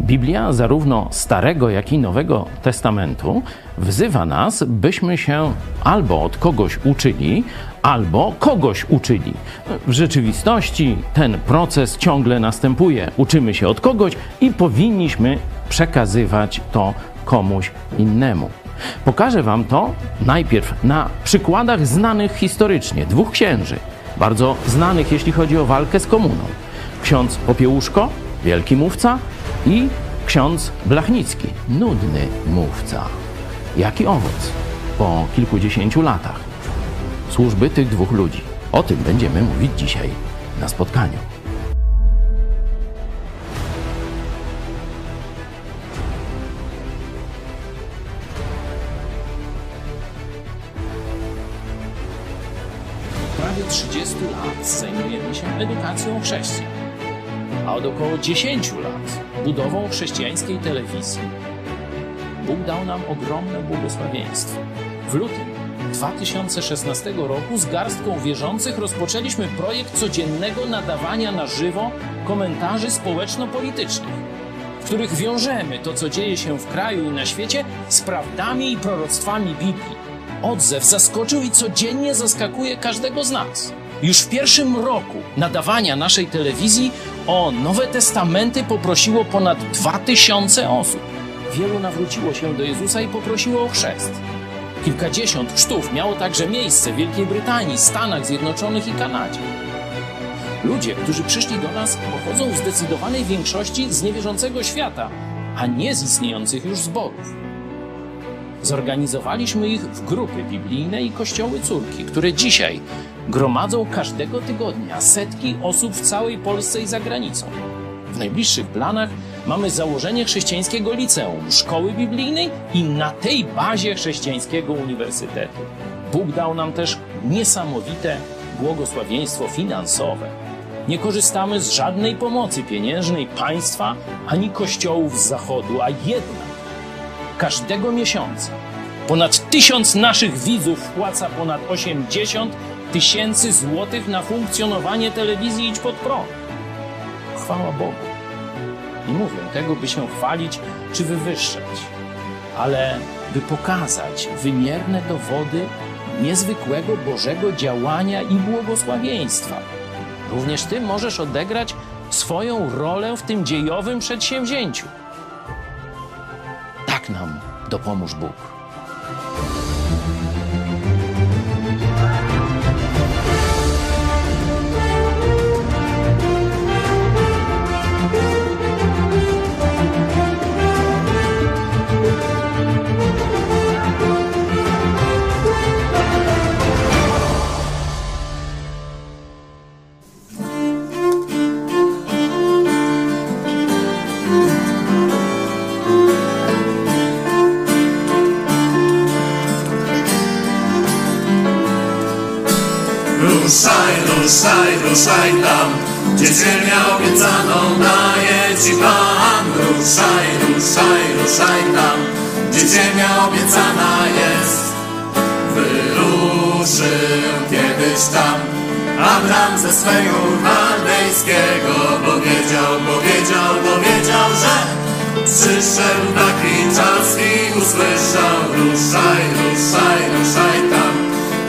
Biblia, zarówno Starego, jak i Nowego Testamentu, wzywa nas, byśmy się albo od kogoś uczyli, albo kogoś uczyli. W rzeczywistości ten proces ciągle następuje. Uczymy się od kogoś i powinniśmy przekazywać to komuś innemu. Pokażę Wam to najpierw na przykładach znanych historycznie dwóch księży, bardzo znanych jeśli chodzi o walkę z komuną. Ksiądz Popiełuszko, wielki mówca, i ksiądz Blachnicki, nudny mówca. Jaki owoc po kilkudziesięciu latach służby tych dwóch ludzi? O tym będziemy mówić dzisiaj na spotkaniu. prawie 30 lat zajmujemy się edukacją chrześcijan, a od około 10 lat budową chrześcijańskiej telewizji. Bóg dał nam ogromne błogosławieństwo. W lutym 2016 roku z garstką wierzących rozpoczęliśmy projekt codziennego nadawania na żywo komentarzy społeczno-politycznych, w których wiążemy to, co dzieje się w kraju i na świecie, z prawdami i proroctwami Biblii. Odzew zaskoczył i codziennie zaskakuje każdego z nas. Już w pierwszym roku nadawania naszej telewizji o Nowe Testamenty poprosiło ponad 2000 osób. Wielu nawróciło się do Jezusa i poprosiło o chrzest. Kilkadziesiąt chrztów miało także miejsce w Wielkiej Brytanii, Stanach Zjednoczonych i Kanadzie. Ludzie, którzy przyszli do nas, pochodzą w zdecydowanej większości z niewierzącego świata, a nie z istniejących już zborów. Zorganizowaliśmy ich w grupy biblijne i kościoły córki, które dzisiaj gromadzą każdego tygodnia setki osób w całej Polsce i za granicą. W najbliższych planach mamy założenie chrześcijańskiego liceum, szkoły biblijnej i na tej bazie chrześcijańskiego uniwersytetu. Bóg dał nam też niesamowite błogosławieństwo finansowe. Nie korzystamy z żadnej pomocy pieniężnej państwa ani kościołów z zachodu, a jednak każdego miesiąca ponad tysiąc naszych widzów wpłaca ponad 80 tysięcy złotych na funkcjonowanie telewizji Idź Pod Prąd. Chwała Bogu. Nie mówię tego, by się chwalić czy wywyższać, ale by pokazać wymierne dowody niezwykłego Bożego działania i błogosławieństwa. Również Ty możesz odegrać swoją rolę w tym dziejowym przedsięwzięciu. Tak nam dopomóż Bóg. Ruszaj, ruszaj, tam, gdzie ziemię obiecaną daje Ci Pan. Ruszaj, ruszaj, ruszaj tam, gdzie ziemia obiecana jest. Wyruszył kiedyś tam Abram ze swego chaldejskiego, powiedział, powiedział, powiedział, że przyszedł taki czas i usłyszał, ruszaj, ruszaj, ruszaj tam,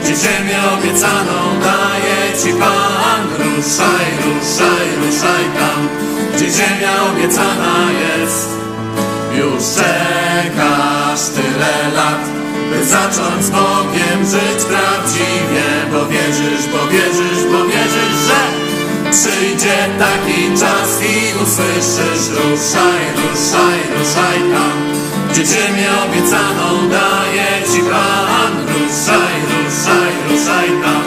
gdzie ziemię obiecaną daje Ci Pan. Ruszaj, ruszaj, ruszaj tam, gdzie ziemia obiecana jest. Już czekasz tyle lat, by zacząć z Bogiem żyć prawdziwie, bo wierzysz, bo wierzysz, bo wierzysz, że przyjdzie taki czas i usłyszysz ruszaj, ruszaj, ruszaj tam, gdzie ziemię obiecaną daje Ci Pan. Ruszaj, ruszaj, ruszaj tam,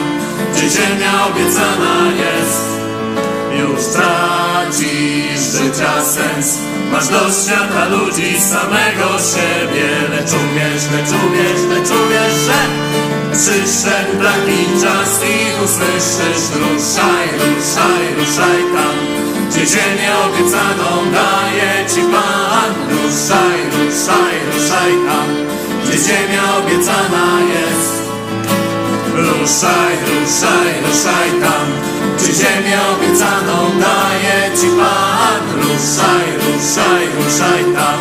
gdzie ziemia obiecana jest. Już tracisz życia sens Masz dość świata ludzi, samego siebie Lecz umiesz, lecz umiesz, lecz umiesz, że Przyszedł taki czas i usłyszysz Ruszaj, ruszaj, ruszaj tam Gdzie ziemię obiecaną daje Ci Pan Ruszaj, ruszaj, ruszaj tam Gdzie ziemia obiecana jest Ruszaj, ruszaj, ruszaj tam, gdzie ziemię obiecaną daje Ci Pan. Ruszaj, ruszaj, ruszaj tam,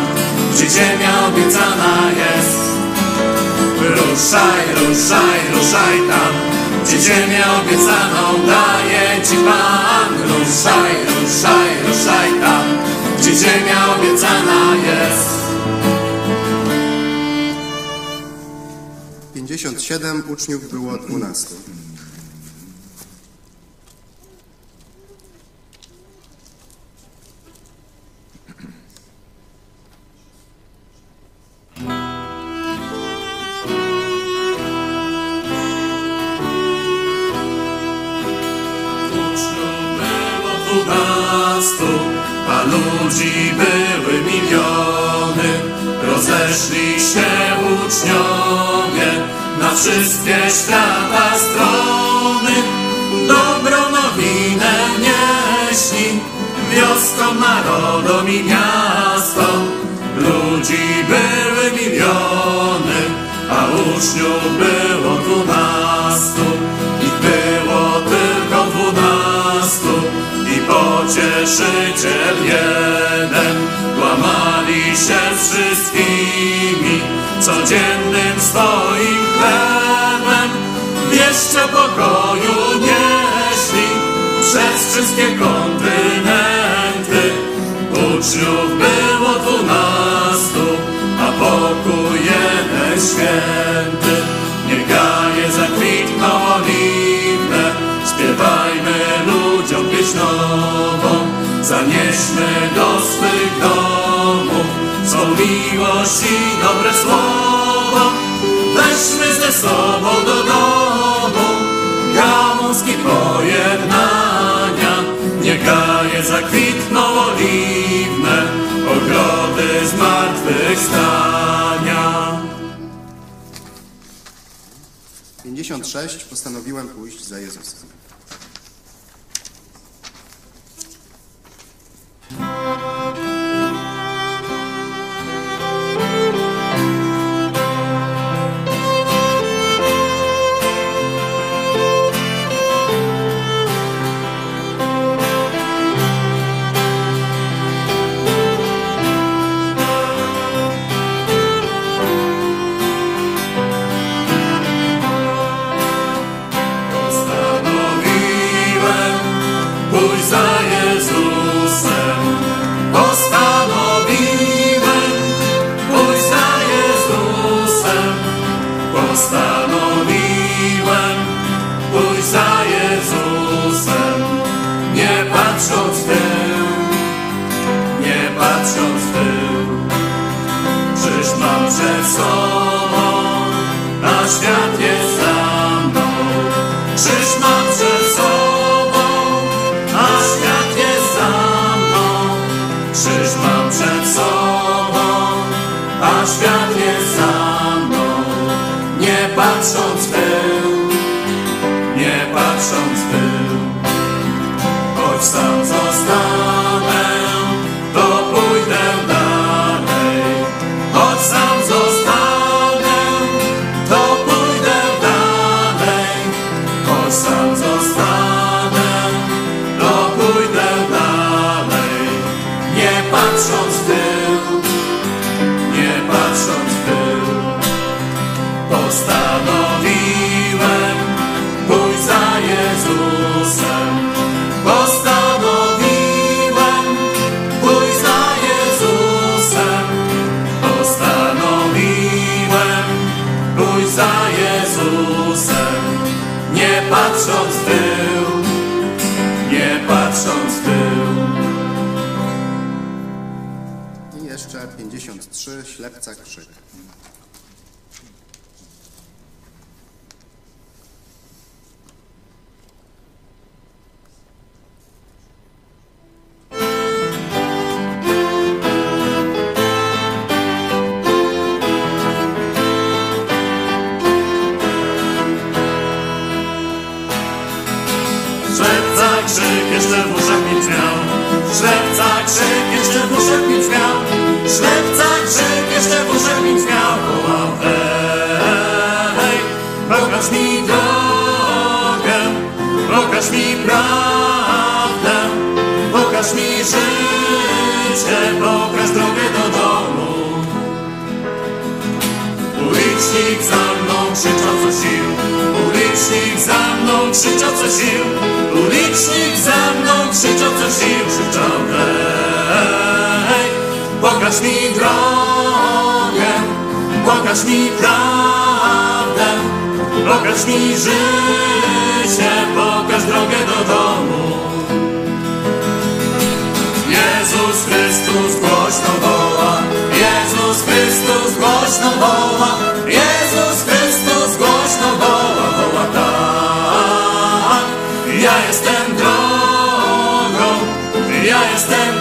gdzie ziemia obiecana jest. Ruszaj, ruszaj, ruszaj tam, gdzie ziemię obiecaną daje Ci Pan. Ruszaj, ruszaj, ruszaj tam, gdzie ziemia obiecana jest. 57 uczniów było 12. uczniowie na wszystkie świata strony. Dobrą nowinę nieśli wioskom, narodom i miastom. Ludzi były miliony, a uczniów było dwunastu. Ich było tylko dwunastu i pocieszyciel jeden. Łamali się z wszystkimi codziennym swoim chlebem. O pokoju nieśli przez wszystkie kontynenty. Uczniów było dwunastu, a pokój jeden święty. Niech gaje zakwitną oliwne, śpiewajmy ludziom pieśń nową. Zanieśmy do swych domów swą miłość i dobre słowo. Weźmy ze sobą do domu gałązki pojednania. Niech gaje zakwitną oliwne, ogrody zmartwychwstania. 56 postanowiłem pójść za Jezusem. Postanowiłem mam pokaż mi drogę, pokaż mi prawdę, pokaż mi życie, pokaż drogę do domu. Jezus Chrystus głośno woła, Jezus Chrystus głośno woła, Jezus Chrystus głośno woła, woła tak. Ja jestem drogą, ja jestem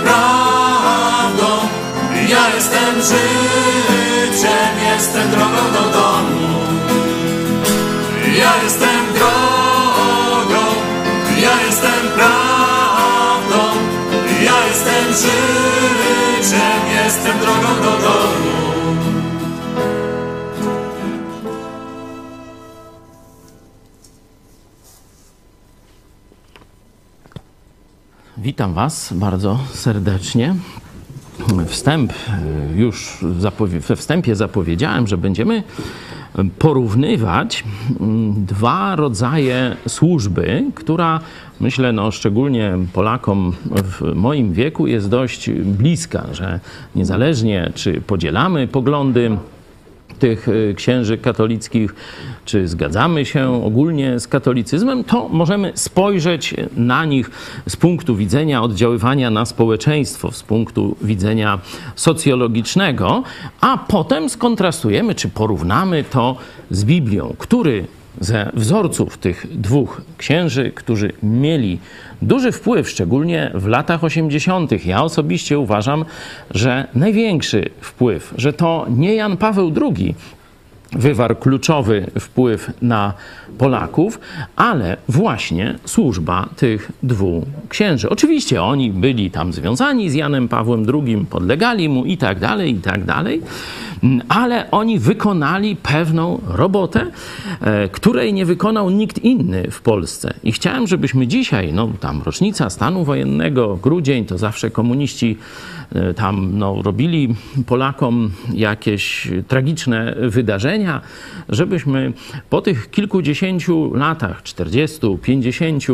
życiem, jestem drogą do domu. Ja jestem drogą, ja jestem prawdą, ja jestem życiem, jestem drogą do domu. Witam Was bardzo serdecznie. Wstęp y, już we wstępie zapowiedziałem, że będziemy porównywać mm, dwa rodzaje służby, która myślę, no, szczególnie Polakom w moim wieku jest dość bliska, że niezależnie czy podzielamy poglądy tych y, księży katolickich, czy zgadzamy się ogólnie z katolicyzmem, to możemy spojrzeć na nich z punktu widzenia oddziaływania na społeczeństwo, z punktu widzenia socjologicznego, a potem skontrastujemy, czy porównamy to z Biblią, który ze wzorców tych dwóch księży, którzy mieli duży wpływ, szczególnie w latach 80. Ja osobiście uważam, że największy wpływ, że to nie Jan Paweł II wywarł kluczowy wpływ na Polaków, ale właśnie służba tych dwóch księży. Oczywiście oni byli tam związani z Janem Pawłem II, podlegali mu i tak dalej, i tak dalej, ale oni wykonali pewną robotę, e, której nie wykonał nikt inny w Polsce. I chciałem, żebyśmy dzisiaj, no tam rocznica stanu wojennego, grudzień, to zawsze komuniści tam no, robili Polakom jakieś tragiczne wydarzenia, żebyśmy po tych kilkudziesięciu latach, 40, 50,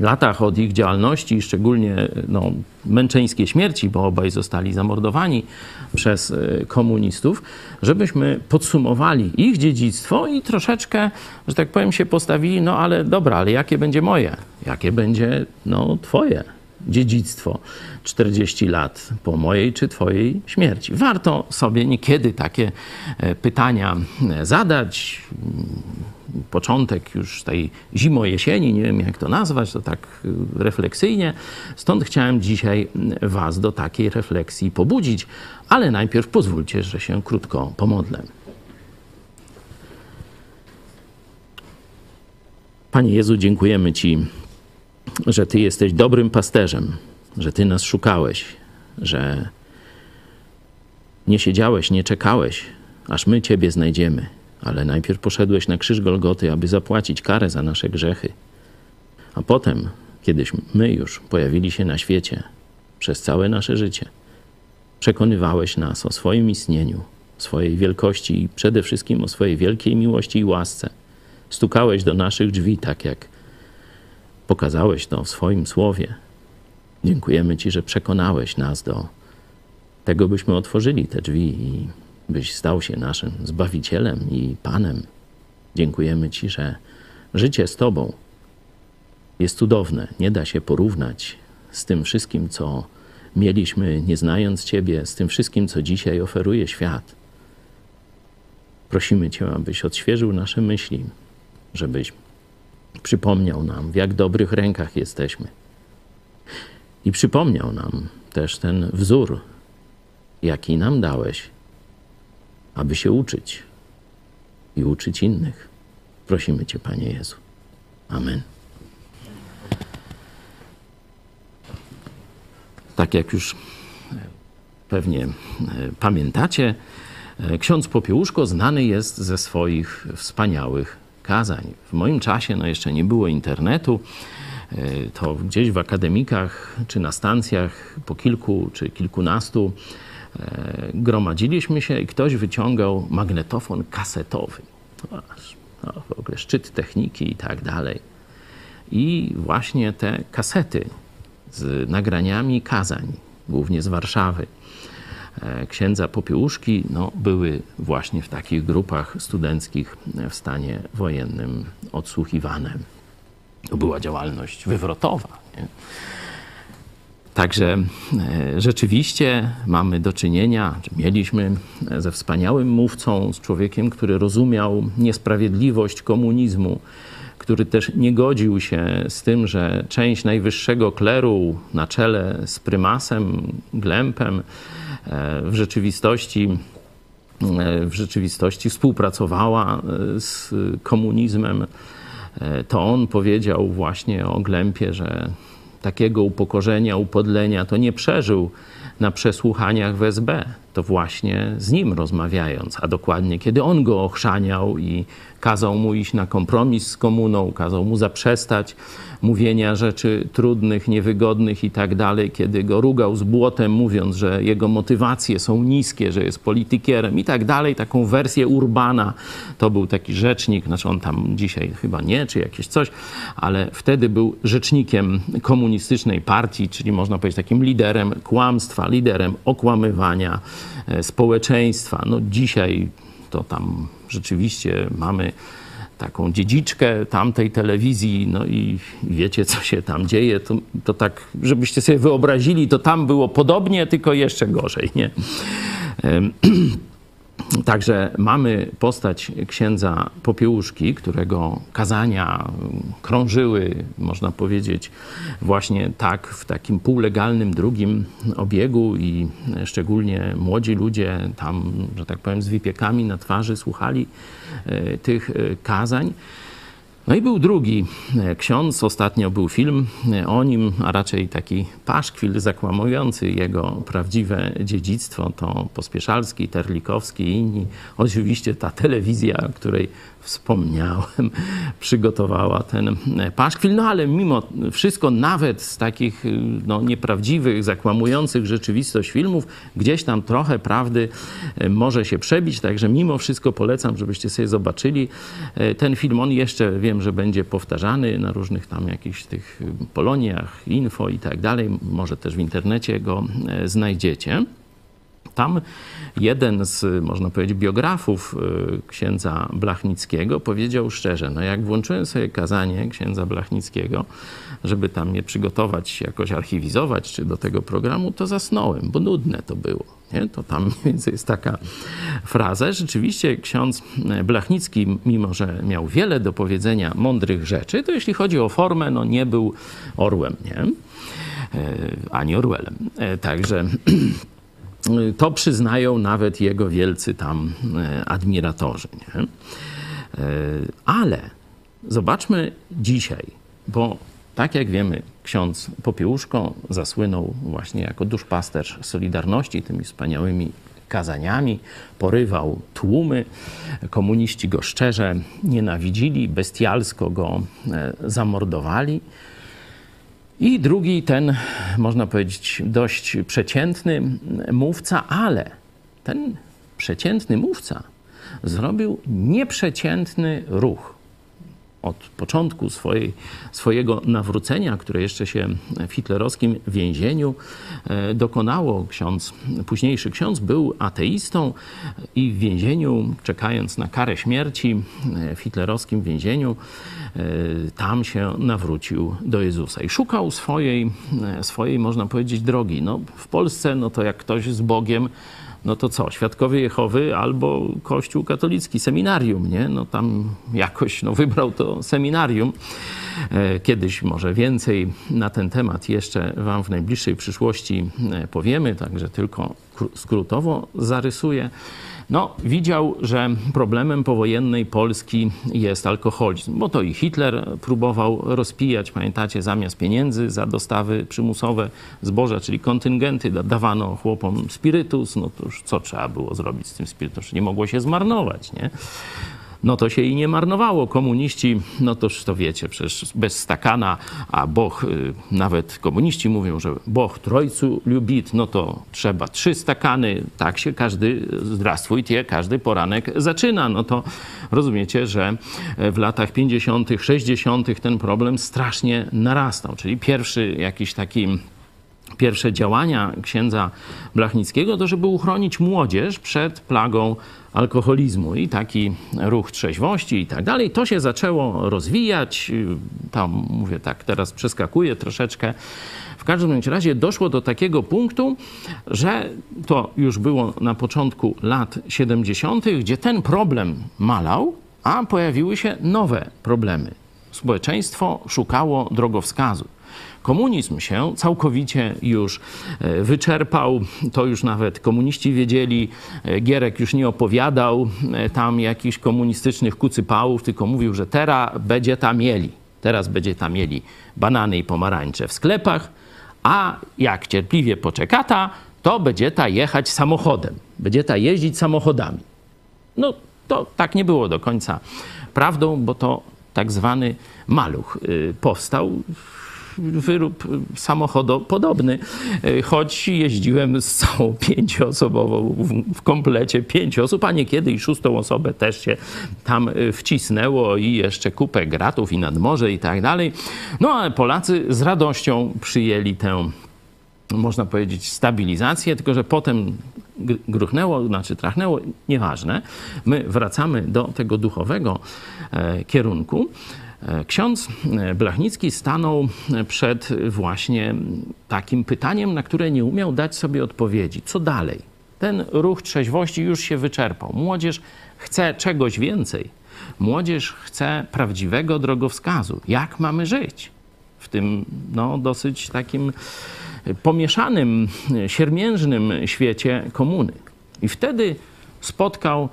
latach od ich działalności, szczególnie no, męczeńskie śmierci, bo obaj zostali zamordowani przez e, komunistów, żebyśmy podsumowali ich dziedzictwo i troszeczkę, że tak powiem, się postawili, no ale dobra, ale jakie będzie moje? Jakie będzie no, twoje? Dziedzictwo 40 lat po mojej czy twojej śmierci. Warto sobie niekiedy takie e, pytania e, zadać. Początek już tej zimo-jesieni, nie wiem jak to nazwać, to tak e, refleksyjnie. Stąd chciałem dzisiaj Was do takiej refleksji pobudzić, ale najpierw pozwólcie, że się krótko pomodlę. Panie Jezu, dziękujemy Ci że Ty jesteś dobrym pasterzem, że Ty nas szukałeś, że nie siedziałeś, nie czekałeś, aż my Ciebie znajdziemy, ale najpierw poszedłeś na krzyż Golgoty, aby zapłacić karę za nasze grzechy. A potem, kiedyś my już pojawili się na świecie przez całe nasze życie, przekonywałeś nas o swoim istnieniu, swojej wielkości i przede wszystkim o swojej wielkiej miłości i łasce. Stukałeś do naszych drzwi, tak jak Pokazałeś to w swoim słowie. Dziękujemy Ci, że przekonałeś nas do tego, byśmy otworzyli te drzwi i byś stał się naszym Zbawicielem i Panem. Dziękujemy Ci, że życie z Tobą jest cudowne. Nie da się porównać z tym wszystkim, co mieliśmy, nie znając Ciebie, z tym wszystkim, co dzisiaj oferuje świat. Prosimy Cię, abyś odświeżył nasze myśli, żebyś przypomniał nam, w jak dobrych rękach jesteśmy. I przypomniał nam też ten wzór, jaki nam dałeś, aby się uczyć i uczyć innych. Prosimy Cię, Panie Jezu. Amen. Tak jak już pewnie pamiętacie, ksiądz Popiełuszko znany jest ze swoich wspaniałych kazań. W moim czasie no jeszcze nie było internetu. to gdzieś w akademikach czy na stacjach po kilku czy kilkunastu gromadziliśmy się i ktoś wyciągał magnetofon kasetowy. No, w ogóle szczyt techniki i tak dalej. I właśnie te kasety z nagraniami kazań, głównie z Warszawy, e, księdza Popiełuszki, no, były właśnie w takich grupach studenckich w stanie wojennym odsłuchiwane. To była działalność wywrotowa. Nie? Także e, rzeczywiście mamy do czynienia, czy mieliśmy ze wspaniałym mówcą, z człowiekiem, który rozumiał niesprawiedliwość komunizmu, który też nie godził się z tym, że część najwyższego kleru na czele z prymasem Glempem e, w rzeczywistości e, w rzeczywistości współpracowała z komunizmem. To on powiedział właśnie o Glempie, że takiego upokorzenia, upodlenia to nie przeżył na przesłuchaniach w SB. To właśnie z nim rozmawiając, a dokładnie kiedy on go ochrzaniał i kazał mu iść na kompromis z komuną, kazał mu zaprzestać mówienia rzeczy trudnych, niewygodnych i tak dalej, kiedy go rugał z błotem, mówiąc, że jego motywacje są niskie, że jest politykierem i tak dalej, taką wersję Urbana. To był taki rzecznik, znaczy on tam dzisiaj chyba nie, czy jakieś coś, ale wtedy był rzecznikiem komunistycznej partii, czyli można powiedzieć takim liderem kłamstwa, liderem okłamywania e, społeczeństwa. No dzisiaj to tam rzeczywiście mamy taką dziedziczkę tamtej telewizji, no i wiecie, co się tam dzieje, to, to tak, żebyście sobie wyobrazili, to tam było podobnie, tylko jeszcze gorzej, nie? Także mamy postać księdza Popiełuszki, którego kazania krążyły, można powiedzieć, właśnie tak w takim półlegalnym drugim obiegu i szczególnie młodzi ludzie tam, że tak powiem, z wypiekami na twarzy słuchali e, tych e, kazań. No i był drugi e, ksiądz, ostatnio był film e, o nim, a raczej taki paszkwil zakłamujący jego prawdziwe dziedzictwo. To Pospieszalski, Terlikowski i inni. Oczywiście ta telewizja, której wspomniałem, przygotowała ten paszkwil. No ale mimo wszystko, nawet z takich no, nieprawdziwych, zakłamujących rzeczywistość filmów, gdzieś tam trochę prawdy e, może się przebić. Także mimo wszystko polecam, żebyście sobie zobaczyli e, ten film. On jeszcze wiem, że będzie powtarzany na różnych tam jakichś tych poloniach, info i tak dalej. Może też w internecie go e, znajdziecie. Tam jeden z, można powiedzieć, biografów y, księdza Blachnickiego powiedział szczerze, no jak włączyłem sobie kazanie księdza Blachnickiego, żeby tam je przygotować, jakoś archiwizować, czy do tego programu, to zasnąłem, bo nudne to było. Nie? To tam mniej więcej jest taka fraza. Rzeczywiście ksiądz Blachnicki, mimo że miał wiele do powiedzenia mądrych rzeczy, to jeśli chodzi o formę, no nie był orłem, nie? E, ani Orwellem. E, także to przyznają nawet jego wielcy tam e, admiratorzy. Nie? E, ale zobaczmy dzisiaj, bo tak jak wiemy, ksiądz Popiełuszko zasłynął właśnie jako duszpasterz Solidarności tymi wspaniałymi kazaniami, porywał tłumy. Komuniści go szczerze nienawidzili, bestialsko go e, zamordowali. I drugi, ten, można powiedzieć, dość przeciętny mówca, ale ten przeciętny mówca zrobił nieprzeciętny ruch od początku swojej, swojego nawrócenia, które jeszcze się w hitlerowskim więzieniu e, dokonało. Ksiądz, późniejszy ksiądz był ateistą i w więzieniu, czekając na karę śmierci, e, w hitlerowskim więzieniu, tam się nawrócił do Jezusa i szukał swojej, swojej można powiedzieć, drogi. No, w Polsce, no to jak ktoś z Bogiem no to co, Świadkowie Jehowy albo Kościół katolicki, seminarium, nie? No tam jakoś no, wybrał to seminarium. E, kiedyś może więcej na ten temat jeszcze Wam w najbliższej przyszłości e, powiemy, także tylko skrótowo zarysuję. No, widział, że problemem powojennej Polski jest alkoholizm, bo to i Hitler próbował rozpijać, pamiętacie, zamiast pieniędzy za dostawy przymusowe zboża, czyli kontyngenty, dawano chłopom spirytus, no to już co trzeba było zrobić z tym spirytusem? Nie mogło się zmarnować, nie? No to się i nie marnowało. Komuniści, no toż to wiecie, przecież bez stakana, a Boch, y, nawet komuniści mówią, że Boch trojcu lubit, no to trzeba trzy stakany. Tak się każdy, zdrastwujcie, każdy poranek zaczyna. No to rozumiecie, że w latach 50., 60. ten problem strasznie narastał. Czyli pierwszy jakiś taki pierwsze działania księdza Blachnickiego to, żeby uchronić młodzież przed plagą alkoholizmu i taki ruch trzeźwości i tak dalej. To się zaczęło rozwijać. Tam mówię tak, teraz przeskakuję troszeczkę. W każdym razie doszło do takiego punktu, że to już było na początku lat 70., gdzie ten problem malał, a pojawiły się nowe problemy. Społeczeństwo szukało drogowskazu. Komunizm się całkowicie już e, wyczerpał. To już nawet komuniści wiedzieli. E, Gierek już nie opowiadał e, tam jakichś komunistycznych kucypałów, tylko mówił, że teraz będzie tam mieli. Teraz będzie tam mieli banany i pomarańcze w sklepach, a jak cierpliwie poczekata, to będzie ta jechać samochodem. Będzie ta jeździć samochodami. No to tak nie było do końca prawdą, bo to tak zwany maluch y, powstał wyrób samochodopodobny, choć jeździłem z całą pięcioosobową, w komplecie pięć osób, a niekiedy i szóstą osobę też się tam wcisnęło i jeszcze kupę gratów i nadmorze i tak dalej. No ale Polacy z radością przyjęli tę można powiedzieć, stabilizację, tylko że potem gruchnęło, znaczy trachnęło, nieważne. My wracamy do tego duchowego e, kierunku. E, ksiądz e, Blachnicki stanął przed właśnie takim pytaniem, na które nie umiał dać sobie odpowiedzi. Co dalej? Ten ruch trzeźwości już się wyczerpał. Młodzież chce czegoś więcej. Młodzież chce prawdziwego drogowskazu. Jak mamy żyć w tym no, dosyć takim pomieszanym, siermiężnym świecie komuny? I wtedy spotkał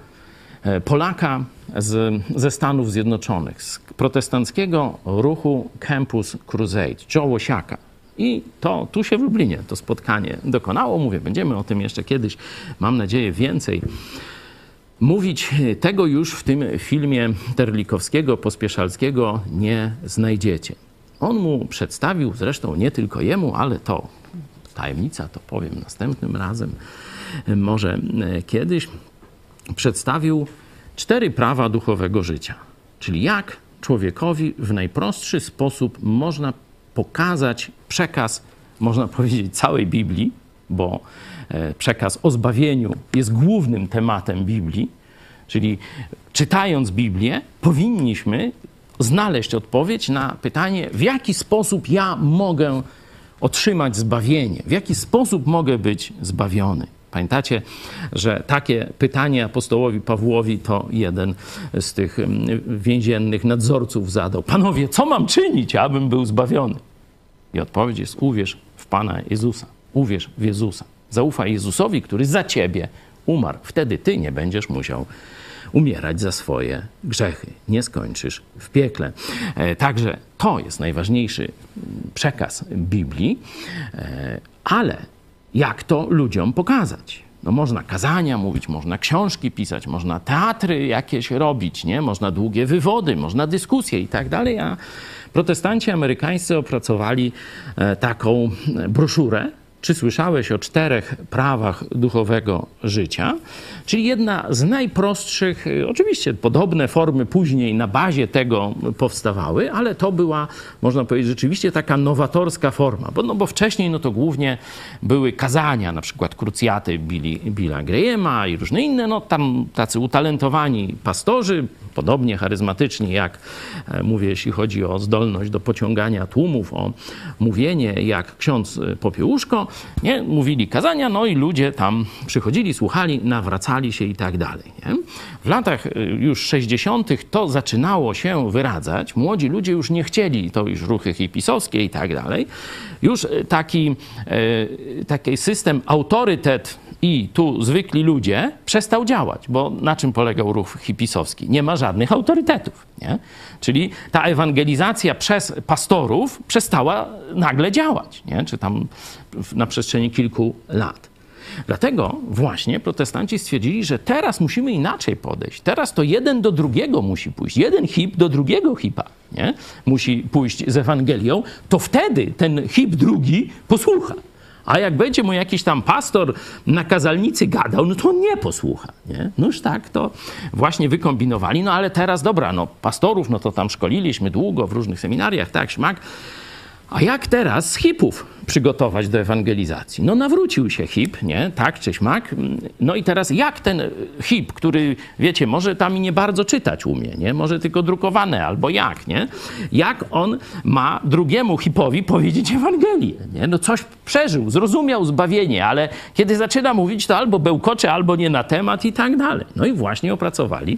E, Polaka z, ze Stanów Zjednoczonych, z protestanckiego ruchu Campus Crusade, Joe Łosiaka. I to tu się w Lublinie to spotkanie dokonało. Mówię, będziemy o tym jeszcze kiedyś, mam nadzieję, więcej mówić. Tego już w tym filmie Terlikowskiego, Pospieszalskiego nie znajdziecie. On mu przedstawił, zresztą nie tylko jemu, ale to tajemnica, to powiem następnym razem, może kiedyś przedstawił cztery prawa duchowego życia. Czyli jak człowiekowi w najprostszy sposób można pokazać przekaz, można powiedzieć, całej Biblii, bo e, przekaz o zbawieniu jest głównym tematem Biblii. Czyli czytając Biblię, powinniśmy znaleźć odpowiedź na pytanie, w jaki sposób ja mogę otrzymać zbawienie, w jaki sposób mogę być zbawiony. Pamiętacie, że takie pytanie apostołowi Pawłowi to jeden z tych mm, więziennych nadzorców zadał. Panowie, co mam czynić, abym był zbawiony? I odpowiedź jest: uwierz w Pana Jezusa. Uwierz w Jezusa. Zaufaj Jezusowi, który za ciebie umarł. Wtedy ty nie będziesz musiał umierać za swoje grzechy. Nie skończysz w piekle. E, także to jest najważniejszy mm, przekaz Biblii, e, ale jak to ludziom pokazać. No można kazania mówić, można książki pisać, można teatry jakieś robić, nie? można długie wywody, można dyskusje i tak dalej, a protestanci amerykańscy opracowali e, taką broszurę, czy słyszałeś o czterech prawach duchowego życia? Czyli jedna z najprostszych, y, oczywiście podobne formy później na bazie tego powstawały, ale to była, można powiedzieć, rzeczywiście taka nowatorska forma, bo, no bo wcześniej no to głównie były kazania, na przykład krucjaty Billa Grahama i różne inne, no tam tacy utalentowani pastorzy, podobnie charyzmatyczni jak, e, mówię, jeśli chodzi o zdolność do pociągania tłumów, o mówienie jak ksiądz Popiełuszko, nie? Mówili kazania, no i ludzie tam przychodzili, słuchali, nawracali się i tak dalej. Nie? W latach y, już 60. to zaczynało się wyradzać. Młodzi ludzie już nie chcieli, to już ruchy hipisowskie i tak dalej. Już y, taki, y, taki system autorytet i tu zwykli ludzie przestał działać, bo na czym polegał ruch hipisowski? Nie ma żadnych autorytetów. Nie? Czyli ta ewangelizacja przez pastorów przestała nagle działać, nie? czy tam na przestrzeni kilku lat. Dlatego właśnie protestanci stwierdzili, że teraz musimy inaczej podejść. Teraz to jeden do drugiego musi pójść. Jeden hip do drugiego hipa nie? musi pójść z Ewangelią. To wtedy ten hip drugi posłucha. A jak będzie mu jakiś tam pastor na kazalnicy gadał, no to on nie posłucha. Nie? No już tak to właśnie wykombinowali. No ale teraz, dobra, no pastorów, no to tam szkoliliśmy długo w różnych seminariach, tak, szmak. A jak teraz hipów przygotować do ewangelizacji? No nawrócił się hip, nie? Tak czy śmak. No i teraz jak ten hip, który, wiecie, może tam i nie bardzo czytać umie, nie? Może tylko drukowane, albo jak, nie? Jak on ma drugiemu hipowi powiedzieć Ewangelię, nie? No coś przeżył, zrozumiał zbawienie, ale kiedy zaczyna mówić, to albo bełkocze, albo nie na temat i tak dalej. No i właśnie opracowali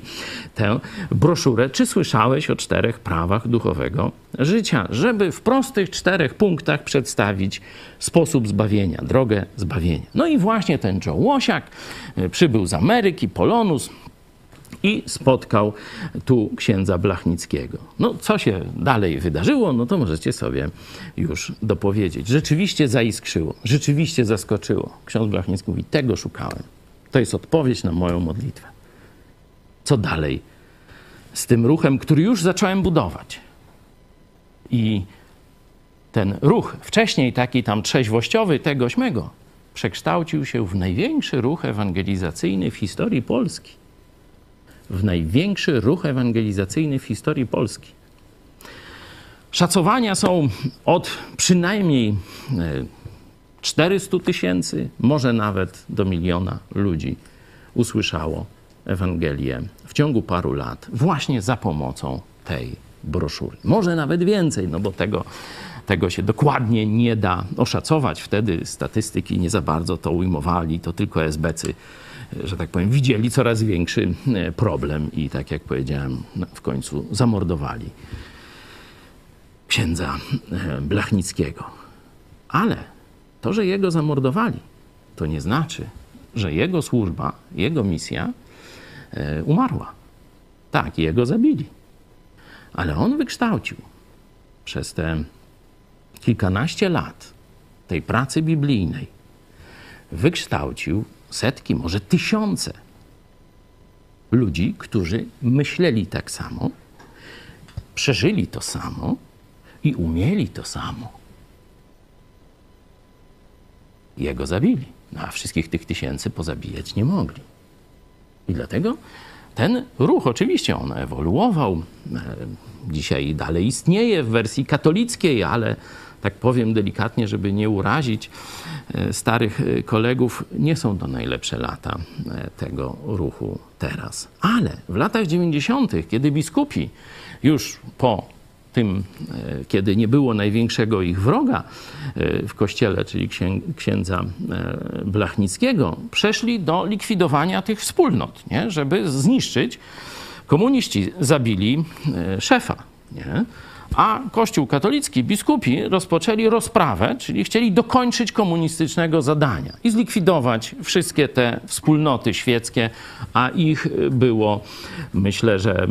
tę broszurę. Czy słyszałeś o czterech prawach duchowego życia? Żeby w prostych czterech punktach przedstawić sposób zbawienia, drogę zbawienia. No i właśnie ten Joe Łosiak y, przybył z Ameryki, Polonus, i spotkał tu księdza Blachnickiego. No, co się dalej wydarzyło, no to możecie sobie już dopowiedzieć. Rzeczywiście zaiskrzyło, rzeczywiście zaskoczyło. Ksiądz Blachnicki mówi, tego szukałem. To jest odpowiedź na moją modlitwę. Co dalej z tym ruchem, który już zacząłem budować? I ten ruch, wcześniej taki tam trzeźwościowy, tegoś mego, przekształcił się w największy ruch ewangelizacyjny w historii Polski. W największy ruch ewangelizacyjny w historii Polski. Szacowania są od przynajmniej 400 tysięcy, może nawet do miliona ludzi usłyszało Ewangelię w ciągu paru lat, właśnie za pomocą tej broszury. Może nawet więcej, no bo tego tego się dokładnie nie da oszacować. Wtedy statystyki nie za bardzo to ujmowali, to tylko SBcy, że tak powiem, widzieli coraz większy e, problem i tak jak powiedziałem, no, w końcu zamordowali księdza e, Blachnickiego. Ale to, że jego zamordowali, to nie znaczy, że jego służba, jego misja e, umarła. Tak, jego zabili. Ale on wykształcił przez te kilkanaście lat tej pracy biblijnej wykształcił setki, może tysiące ludzi, którzy myśleli tak samo, przeżyli to samo i umieli to samo. Jego zabili, no a wszystkich tych tysięcy pozabijać nie mogli. I dlatego ten ruch, oczywiście on ewoluował, e, dzisiaj dalej istnieje w wersji katolickiej, ale tak powiem delikatnie, żeby nie urazić e, starych e, kolegów, nie są to najlepsze lata e, tego ruchu teraz. Ale w latach 90., kiedy biskupi już po tym, kiedy nie było największego ich wroga w kościele, czyli księdza Blachnickiego, przeszli do likwidowania tych wspólnot, nie? żeby zniszczyć. Komuniści zabili szefa. Nie? A Kościół katolicki, biskupi rozpoczęli rozprawę, czyli chcieli dokończyć komunistycznego zadania i zlikwidować wszystkie te wspólnoty świeckie, a ich było, myślę, że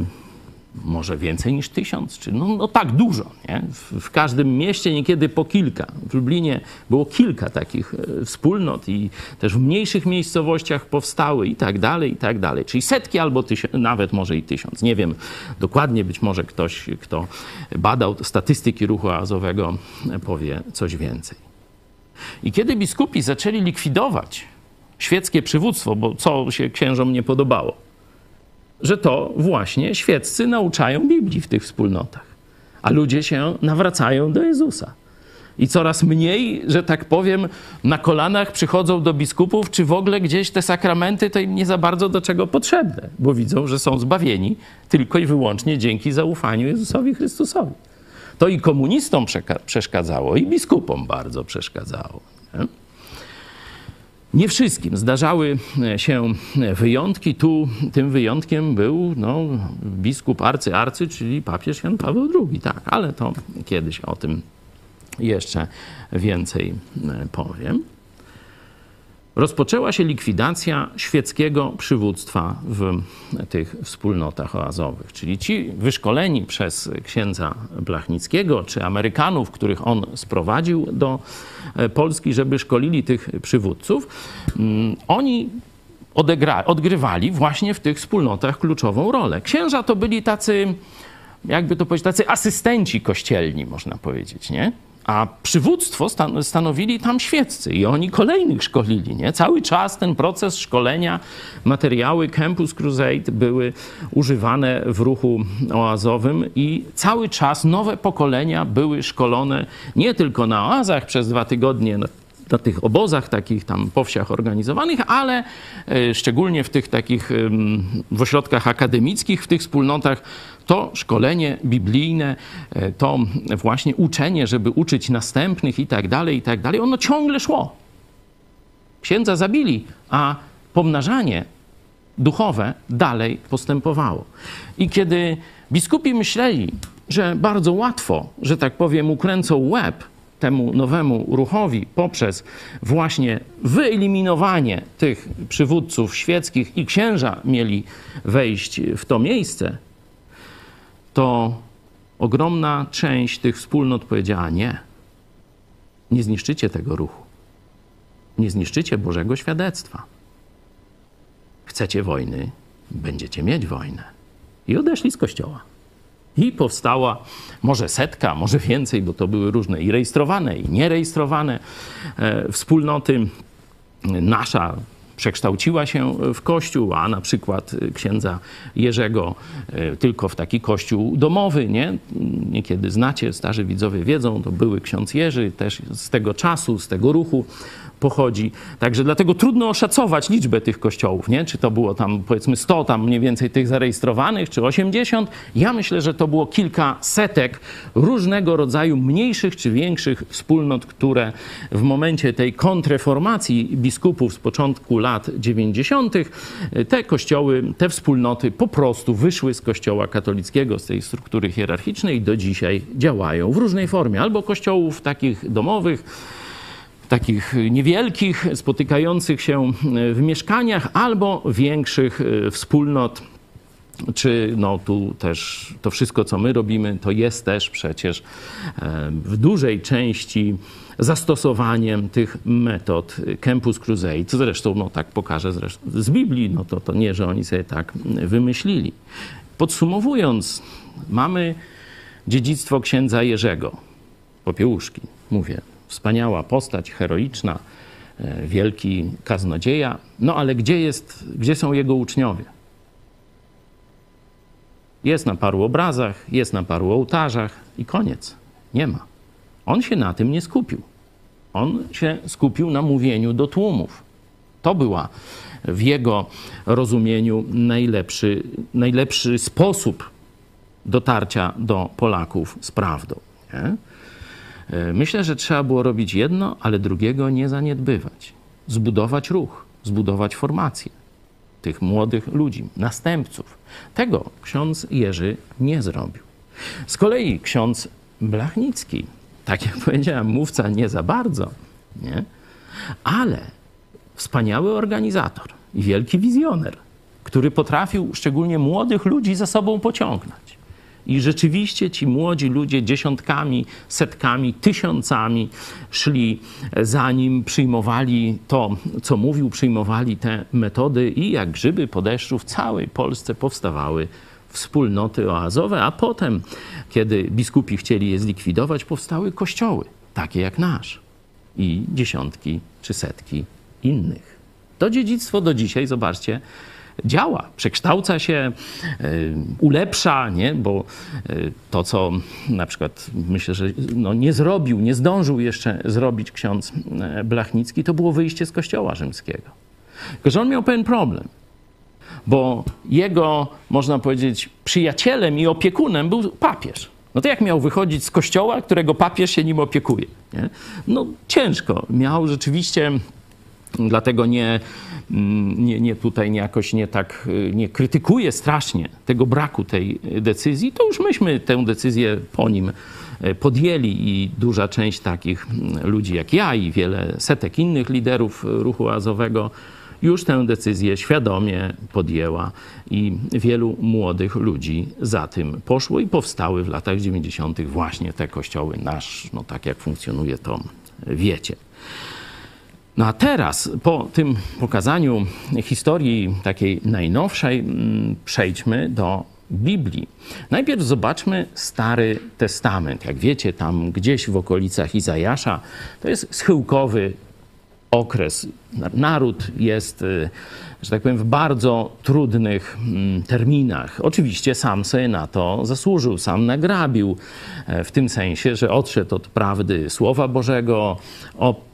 może więcej niż tysiąc, czy no, no tak dużo. Nie? W, w, każdym mieście niekiedy po kilka. W Lublinie było kilka takich e, wspólnot i też w mniejszych miejscowościach powstały i tak dalej, i tak dalej. Czyli setki albo tysiąc, nawet może i tysiąc. Nie wiem dokładnie, być może ktoś, kto badał statystyki ruchu azowego powie coś więcej. I kiedy biskupi zaczęli likwidować świeckie przywództwo, bo co się księżom nie podobało, że to właśnie świeccy nauczają Biblii w tych wspólnotach, a ludzie się nawracają do Jezusa. I coraz mniej, że tak powiem, na kolanach przychodzą do biskupów, czy w ogóle gdzieś te sakramenty to im nie za bardzo do czego potrzebne, bo widzą, że są zbawieni tylko i wyłącznie dzięki zaufaniu Jezusowi Chrystusowi. To i komunistom przeszkadzało, i biskupom bardzo przeszkadzało. Nie? Nie wszystkim zdarzały e, się wyjątki. Tu tym wyjątkiem był no, biskup arcy arcy, czyli papież Jan Paweł II. Tak, ale to kiedyś o tym jeszcze więcej e, powiem. Rozpoczęła się likwidacja świeckiego przywództwa w tych wspólnotach oazowych. Czyli ci wyszkoleni przez księdza Blachnickiego, czy Amerykanów, których on sprowadził do e, Polski, żeby szkolili tych przywódców, mm, oni odegra- odgrywali właśnie w tych wspólnotach kluczową rolę. Księża to byli tacy, jakby to powiedzieć, tacy asystenci kościelni, można powiedzieć, nie? A przywództwo stan stanowili tam świeccy i oni kolejnych szkolili. Nie? Cały czas ten proces szkolenia, materiały Campus Crusade były używane w ruchu oazowym i cały czas nowe pokolenia były szkolone nie tylko na oazach przez dwa tygodnie na tych obozach, takich tam po wsiach organizowanych, ale e, szczególnie w tych takich w ośrodkach akademickich, w tych wspólnotach, to szkolenie biblijne, e, to właśnie uczenie, żeby uczyć następnych i tak dalej, i tak dalej, ono ciągle szło. Księdza zabili, a pomnażanie duchowe dalej postępowało. I kiedy biskupi myśleli, że bardzo łatwo, że tak powiem, ukręcą łeb temu nowemu ruchowi poprzez właśnie wyeliminowanie tych przywódców świeckich i księża mieli wejść w to miejsce, to ogromna część tych wspólnot powiedziała nie. Nie zniszczycie tego ruchu. Nie zniszczycie Bożego świadectwa. Chcecie wojny, będziecie mieć wojnę. I odeszli z kościoła. I powstała może setka, może więcej, bo to były różne i rejestrowane, i nierejestrowane e, wspólnoty. Nasza przekształciła się w kościół, a na przykład księdza Jerzego e, tylko w taki kościół domowy, nie? Niekiedy znacie, starzy widzowie wiedzą, to były ksiądz Jerzy, też z tego czasu, z tego ruchu pochodzi. Także dlatego trudno oszacować liczbę tych kościołów, nie? Czy to było tam powiedzmy 100 tam mniej więcej tych zarejestrowanych, czy 80. Ja myślę, że to było kilka setek różnego rodzaju mniejszych czy większych wspólnot, które w momencie tej kontreformacji biskupów z początku lat 90. te kościoły, te wspólnoty po prostu wyszły z kościoła katolickiego, z tej struktury hierarchicznej i do dzisiaj działają w różnej formie. Albo kościołów takich domowych, takich niewielkich, spotykających się w mieszkaniach albo większych e, wspólnot. Czy no tu też to wszystko, co my robimy, to jest też przecież e, w dużej części zastosowaniem tych metod Campus Crusade, co zresztą no, tak pokażę zresztą z Biblii, no to, to nie, że oni sobie tak wymyślili. Podsumowując, mamy dziedzictwo księdza Jerzego, Popiełuszki, mówię, wspaniała postać, heroiczna, e, wielki kaznodzieja. No ale gdzie, jest, gdzie są jego uczniowie? Jest na paru obrazach, jest na paru ołtarzach i koniec. Nie ma. On się na tym nie skupił. On się skupił na mówieniu do tłumów. To była w jego rozumieniu najlepszy, najlepszy sposób dotarcia do Polaków z prawdą. Nie? E, myślę, że trzeba było robić jedno, ale drugiego nie zaniedbywać. Zbudować ruch, zbudować formację tych młodych ludzi, następców. Tego ksiądz Jerzy nie zrobił. Z kolei ksiądz Blachnicki, tak jak powiedziałem, mówca nie za bardzo, nie? ale wspaniały organizator i wielki wizjoner, który potrafił szczególnie młodych ludzi za sobą pociągnąć. I rzeczywiście ci młodzi ludzie dziesiątkami, setkami, tysiącami szli za nim, przyjmowali to, co mówił, przyjmowali te metody i jak grzyby po deszczu w całej Polsce powstawały wspólnoty oazowe, a potem, kiedy biskupi chcieli je zlikwidować, powstały kościoły, takie jak nasz i dziesiątki czy setki innych. To dziedzictwo do dzisiaj, zobaczcie, działa, przekształca się, e, ulepsza, nie? bo e, to, co na przykład myślę, że no nie zrobił, nie zdążył jeszcze zrobić ksiądz e, Blachnicki, to było wyjście z kościoła rzymskiego. Tylko, że on miał pewien problem, bo jego, można powiedzieć, przyjacielem i opiekunem był papież. No to jak miał wychodzić z kościoła, którego papież się nim opiekuje? Nie? No ciężko. Miał rzeczywiście, dlatego nie Mm, nie, nie tutaj nie jakoś nie tak y, nie krytykuje strasznie tego braku tej decyzji, to już myśmy tę decyzję po nim e, podjęli i duża część takich ludzi jak ja i wiele setek innych liderów ruchu azowego już tę decyzję świadomie podjęła i wielu młodych ludzi za tym poszło i powstały w latach 90. właśnie te kościoły nasz, no tak jak funkcjonuje to wiecie. No a teraz, po tym pokazaniu historii takiej najnowszej, mm, przejdźmy do Biblii. Najpierw zobaczmy Stary Testament. Jak wiecie, tam gdzieś w okolicach Izajasza to jest schyłkowy okres. Naród jest y, że tak powiem, w bardzo trudnych mm, terminach. Oczywiście sam sobie na to zasłużył, sam nagrabił, e, w tym sensie, że odszedł od prawdy Słowa Bożego,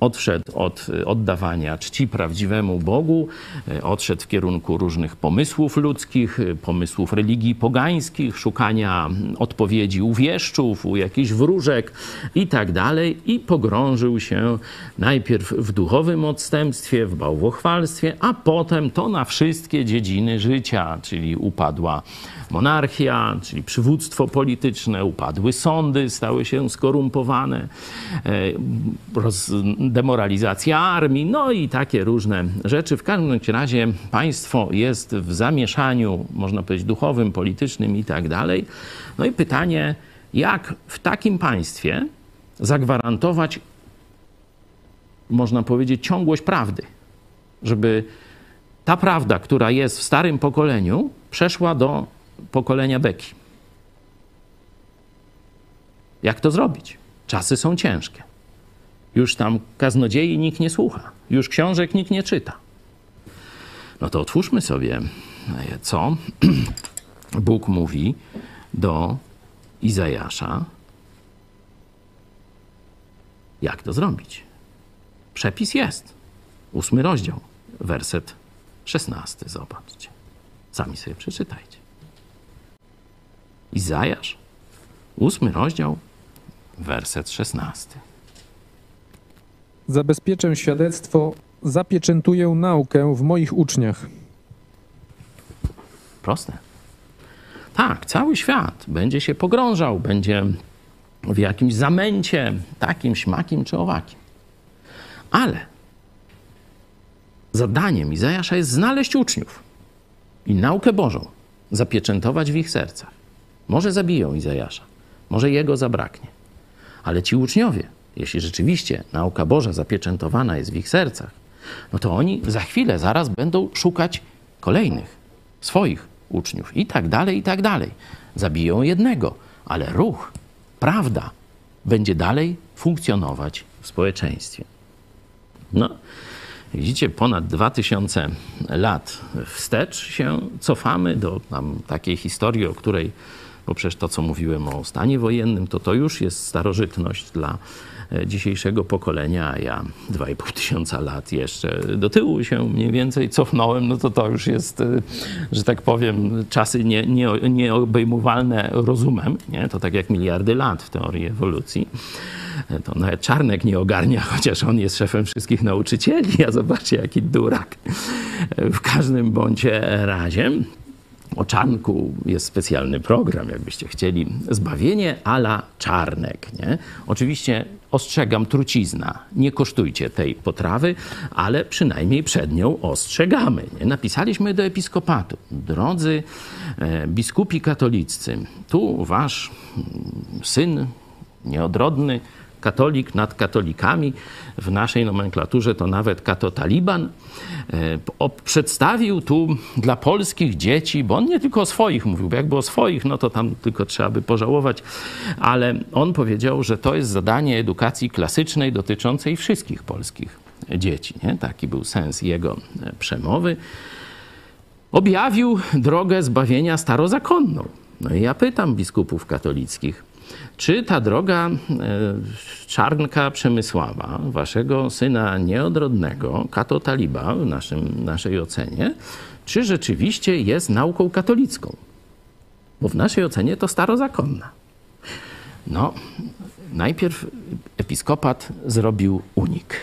odszedł od e, oddawania czci prawdziwemu Bogu, e, odszedł w kierunku różnych pomysłów ludzkich, pomysłów religii pogańskich, szukania mm, odpowiedzi u wieszczów, u jakichś wróżek i tak dalej i pogrążył się najpierw w duchowym odstępstwie, w bałwochwalstwie, a potem to na wszystkie dziedziny życia, czyli upadła monarchia, czyli przywództwo polityczne, upadły sądy, stały się skorumpowane, e, demoralizacja armii, no i takie różne rzeczy. W każdym razie państwo jest w zamieszaniu, można powiedzieć, duchowym, politycznym i tak dalej. No i pytanie, jak w takim państwie zagwarantować, można powiedzieć, ciągłość prawdy, żeby ta prawda, która jest w starym pokoleniu, przeszła do pokolenia Beki. Jak to zrobić? Czasy są ciężkie. Już tam kaznodziei nikt nie słucha, już książek nikt nie czyta. No to otwórzmy sobie, co Bóg mówi do Izajasza. Jak to zrobić? Przepis jest. Ósmy rozdział, werset 16, zobaczcie. Sami sobie przeczytajcie. Izajasz, ósmy rozdział, werset 16. Zabezpieczę świadectwo, zapieczętuję naukę w moich uczniach. Proste. Tak, cały świat będzie się pogrążał, będzie w jakimś zamęcie, takim, śmakim czy owakim. Ale zadaniem Izajasza jest znaleźć uczniów i naukę Bożą zapieczętować w ich sercach. Może zabiją Izajasza, może jego zabraknie, ale ci uczniowie, jeśli rzeczywiście nauka Boża zapieczętowana jest w ich sercach, no to oni za chwilę, zaraz będą szukać kolejnych, swoich uczniów i tak dalej, i tak dalej. Zabiją jednego, ale ruch, prawda będzie dalej funkcjonować w społeczeństwie. No, Widzicie, ponad 2000 lat wstecz się cofamy do tam takiej historii, o której, bo przecież to, co mówiłem o stanie wojennym, to to już jest starożytność dla dzisiejszego pokolenia, a ja 2,5 tysiąca lat jeszcze do tyłu się mniej więcej cofnąłem, no to to już jest, e, że tak powiem, czasy nie, nie, nieobejmowalne rozumem. Nie? To tak jak miliardy lat w teorii ewolucji to nawet Czarnek nie ogarnia, chociaż on jest szefem wszystkich nauczycieli, a zobaczcie jaki durak. W każdym bądź razie o Czarnku jest specjalny program, jakbyście chcieli. Zbawienie ala Czarnek. Nie? Oczywiście ostrzegam trucizna. Nie kosztujcie tej potrawy, ale przynajmniej przed nią ostrzegamy. Nie? Napisaliśmy do episkopatu. Drodzy e, biskupi katoliccy, tu wasz mm, syn nieodrodny katolik nad katolikami, w naszej nomenklaturze to nawet kato-taliban, e, przedstawił tu dla polskich dzieci, bo on nie tylko o swoich mówił, bo jakby o swoich, no to tam tylko trzeba by pożałować, ale on powiedział, że to jest zadanie edukacji klasycznej dotyczącej wszystkich polskich dzieci. Nie? Taki był sens jego e, przemowy. Objawił drogę zbawienia starozakonną. No i ja pytam biskupów katolickich, czy ta droga e, Czarnka Przemysława, waszego syna nieodrodnego, kato taliba w naszym, naszej ocenie, czy rzeczywiście jest nauką katolicką? Bo w naszej ocenie to starozakonna. No, najpierw episkopat zrobił unik.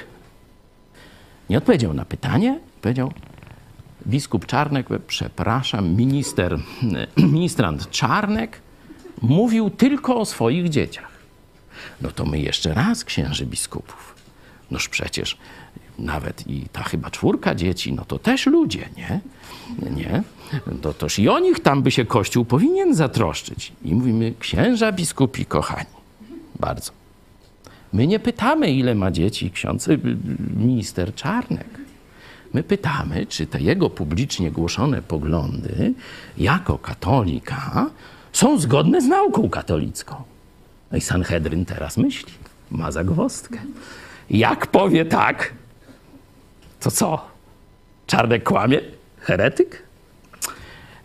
Nie odpowiedział na pytanie, powiedział, biskup Czarnek, przepraszam, minister, ministrant Czarnek mówił tylko o swoich dzieciach. No to my jeszcze raz księży biskupów. Noż przecież nawet i ta chyba czwórka dzieci, no to też ludzie, nie? Nie? To toż i o nich tam by się Kościół powinien zatroszczyć. I mówimy, księża biskupi kochani, bardzo. My nie pytamy, ile ma dzieci ksiądz, y, minister Czarnek. My pytamy, czy te jego publicznie głoszone poglądy jako katolika są zgodne z nauką katolicką. No i Sanhedryn teraz myśli, ma zagwozdkę. Jak powie tak, to co? Czarnek kłamie? Heretyk?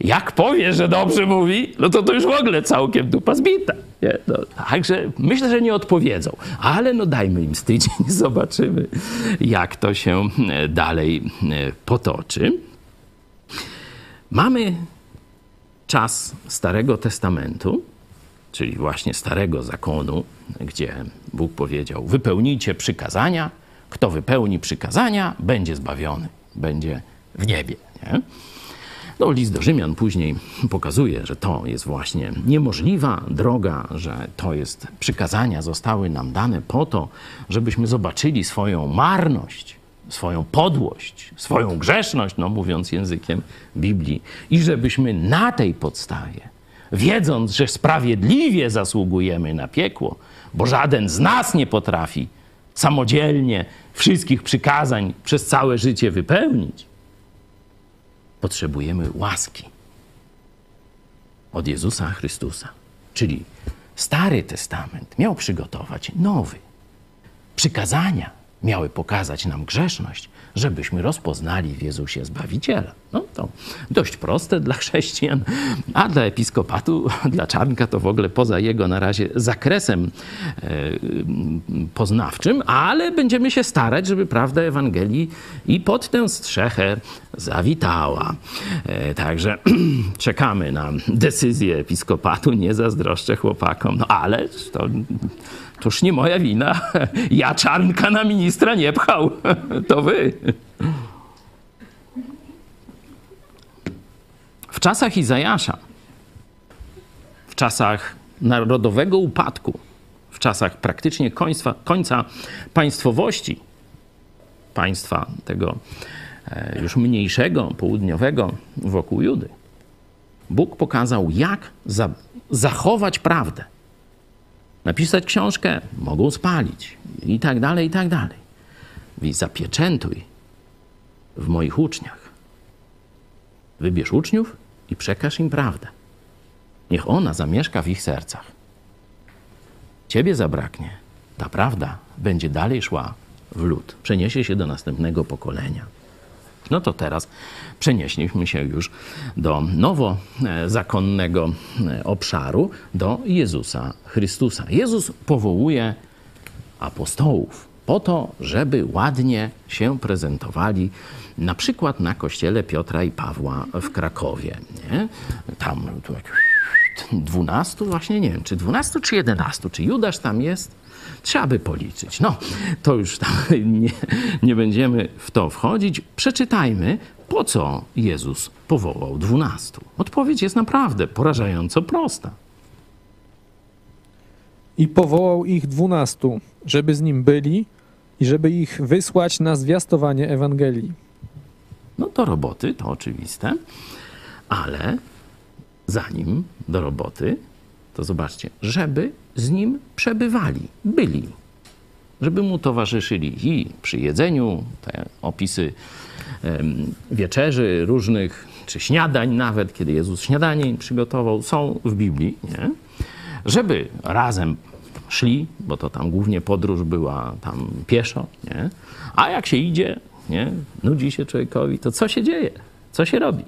Jak powie, że dobrze mówi, no to to już w ogóle całkiem dupa zbita. Nie? No, także myślę, że nie odpowiedzą, ale no dajmy im z tydzień, zobaczymy, jak to się dalej e, potoczy. Mamy czas Starego Testamentu, czyli właśnie Starego Zakonu, gdzie Bóg powiedział: Wypełnijcie przykazania. Kto wypełni przykazania, będzie zbawiony, będzie w niebie. Nie? No, list do Rzymian później pokazuje, że to jest właśnie niemożliwa droga, że to jest przykazania zostały nam dane po to, żebyśmy zobaczyli swoją marność, swoją podłość, swoją grzeszność, no mówiąc językiem Biblii, i żebyśmy na tej podstawie, wiedząc, że sprawiedliwie zasługujemy na piekło, bo żaden z nas nie potrafi samodzielnie wszystkich przykazań przez całe życie wypełnić, potrzebujemy łaski od Jezusa Chrystusa. Czyli Stary Testament miał przygotować nowy. Przykazania miały pokazać nam grzeszność, żebyśmy rozpoznali w Jezusie Zbawiciela. No to dość proste dla chrześcijan, a dla episkopatu, dla Czarnka to w ogóle poza jego na razie zakresem e, poznawczym, ale będziemy się starać, żeby prawda Ewangelii i pod tę strzechę zawitała. E, także czekamy na decyzję episkopatu, nie zazdroszczę chłopakom, no ale to Toż nie moja wina. Ja czarnka na ministra nie pchał. To wy. W czasach Izajasza, w czasach narodowego upadku, w czasach praktycznie końca, końca państwowości, państwa tego e, już mniejszego, południowego wokół Judy, Bóg pokazał, jak za, zachować prawdę napisać książkę, mogą spalić i tak dalej, i tak dalej. Więc zapieczętuj w moich uczniach. Wybierz uczniów i przekaż im prawdę. Niech ona zamieszka w ich sercach. Ciebie zabraknie. Ta prawda będzie dalej szła w lud, przeniesie się do następnego pokolenia. No to teraz przenieśliśmy się już do nowozakonnego e, obszaru, do Jezusa Chrystusa. Jezus powołuje apostołów po to, żeby ładnie się prezentowali na przykład na kościele Piotra i Pawła w Krakowie. Nie? Tam tu jak 12, właśnie nie wiem, czy 12 czy 11, czy Judasz tam jest? Trzeba by policzyć. No, to już tam nie, nie będziemy w to wchodzić. Przeczytajmy, po co Jezus powołał dwunastu. Odpowiedź jest naprawdę porażająco prosta. I powołał ich dwunastu, żeby z nim byli i żeby ich wysłać na zwiastowanie Ewangelii. No do roboty, to oczywiste, ale zanim do roboty, to zobaczcie, żeby z nim przebywali, byli, żeby mu towarzyszyli i przy jedzeniu, te opisy wieczerzy różnych, czy śniadań nawet, kiedy Jezus śniadanie przygotował, są w Biblii, nie? żeby razem szli, bo to tam głównie podróż była tam pieszo, nie? a jak się idzie, nie? nudzi się człowiekowi, to co się dzieje? Co się robi?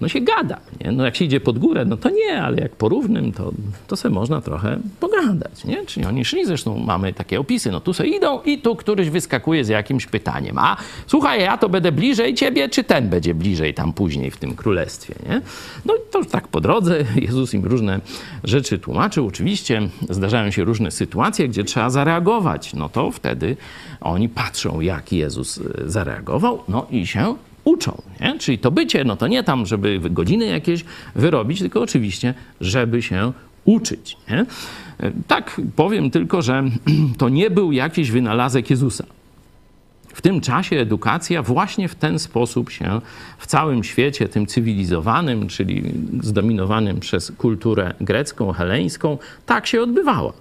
No się gada. Nie? No jak się idzie pod górę, no to nie, ale jak po równym, to, to sobie można trochę pogadać. Nie? Czyli oni szli, zresztą mamy takie opisy, no tu sobie idą i tu któryś wyskakuje z jakimś pytaniem. A słuchaj, ja to będę bliżej ciebie, czy ten będzie bliżej tam później w tym królestwie. Nie? No i to tak po drodze Jezus im różne rzeczy tłumaczył. Oczywiście zdarzają się różne sytuacje, gdzie trzeba zareagować. No to wtedy oni patrzą, jak Jezus e, zareagował, no i się uczą. Nie? Czyli to bycie, no to nie tam, żeby godziny jakieś wyrobić, tylko oczywiście, żeby się uczyć. Nie? Tak powiem tylko, że to nie był jakiś wynalazek Jezusa. W tym czasie edukacja właśnie w ten sposób się w całym świecie, tym cywilizowanym, czyli zdominowanym przez kulturę grecką, heleńską, tak się odbywała.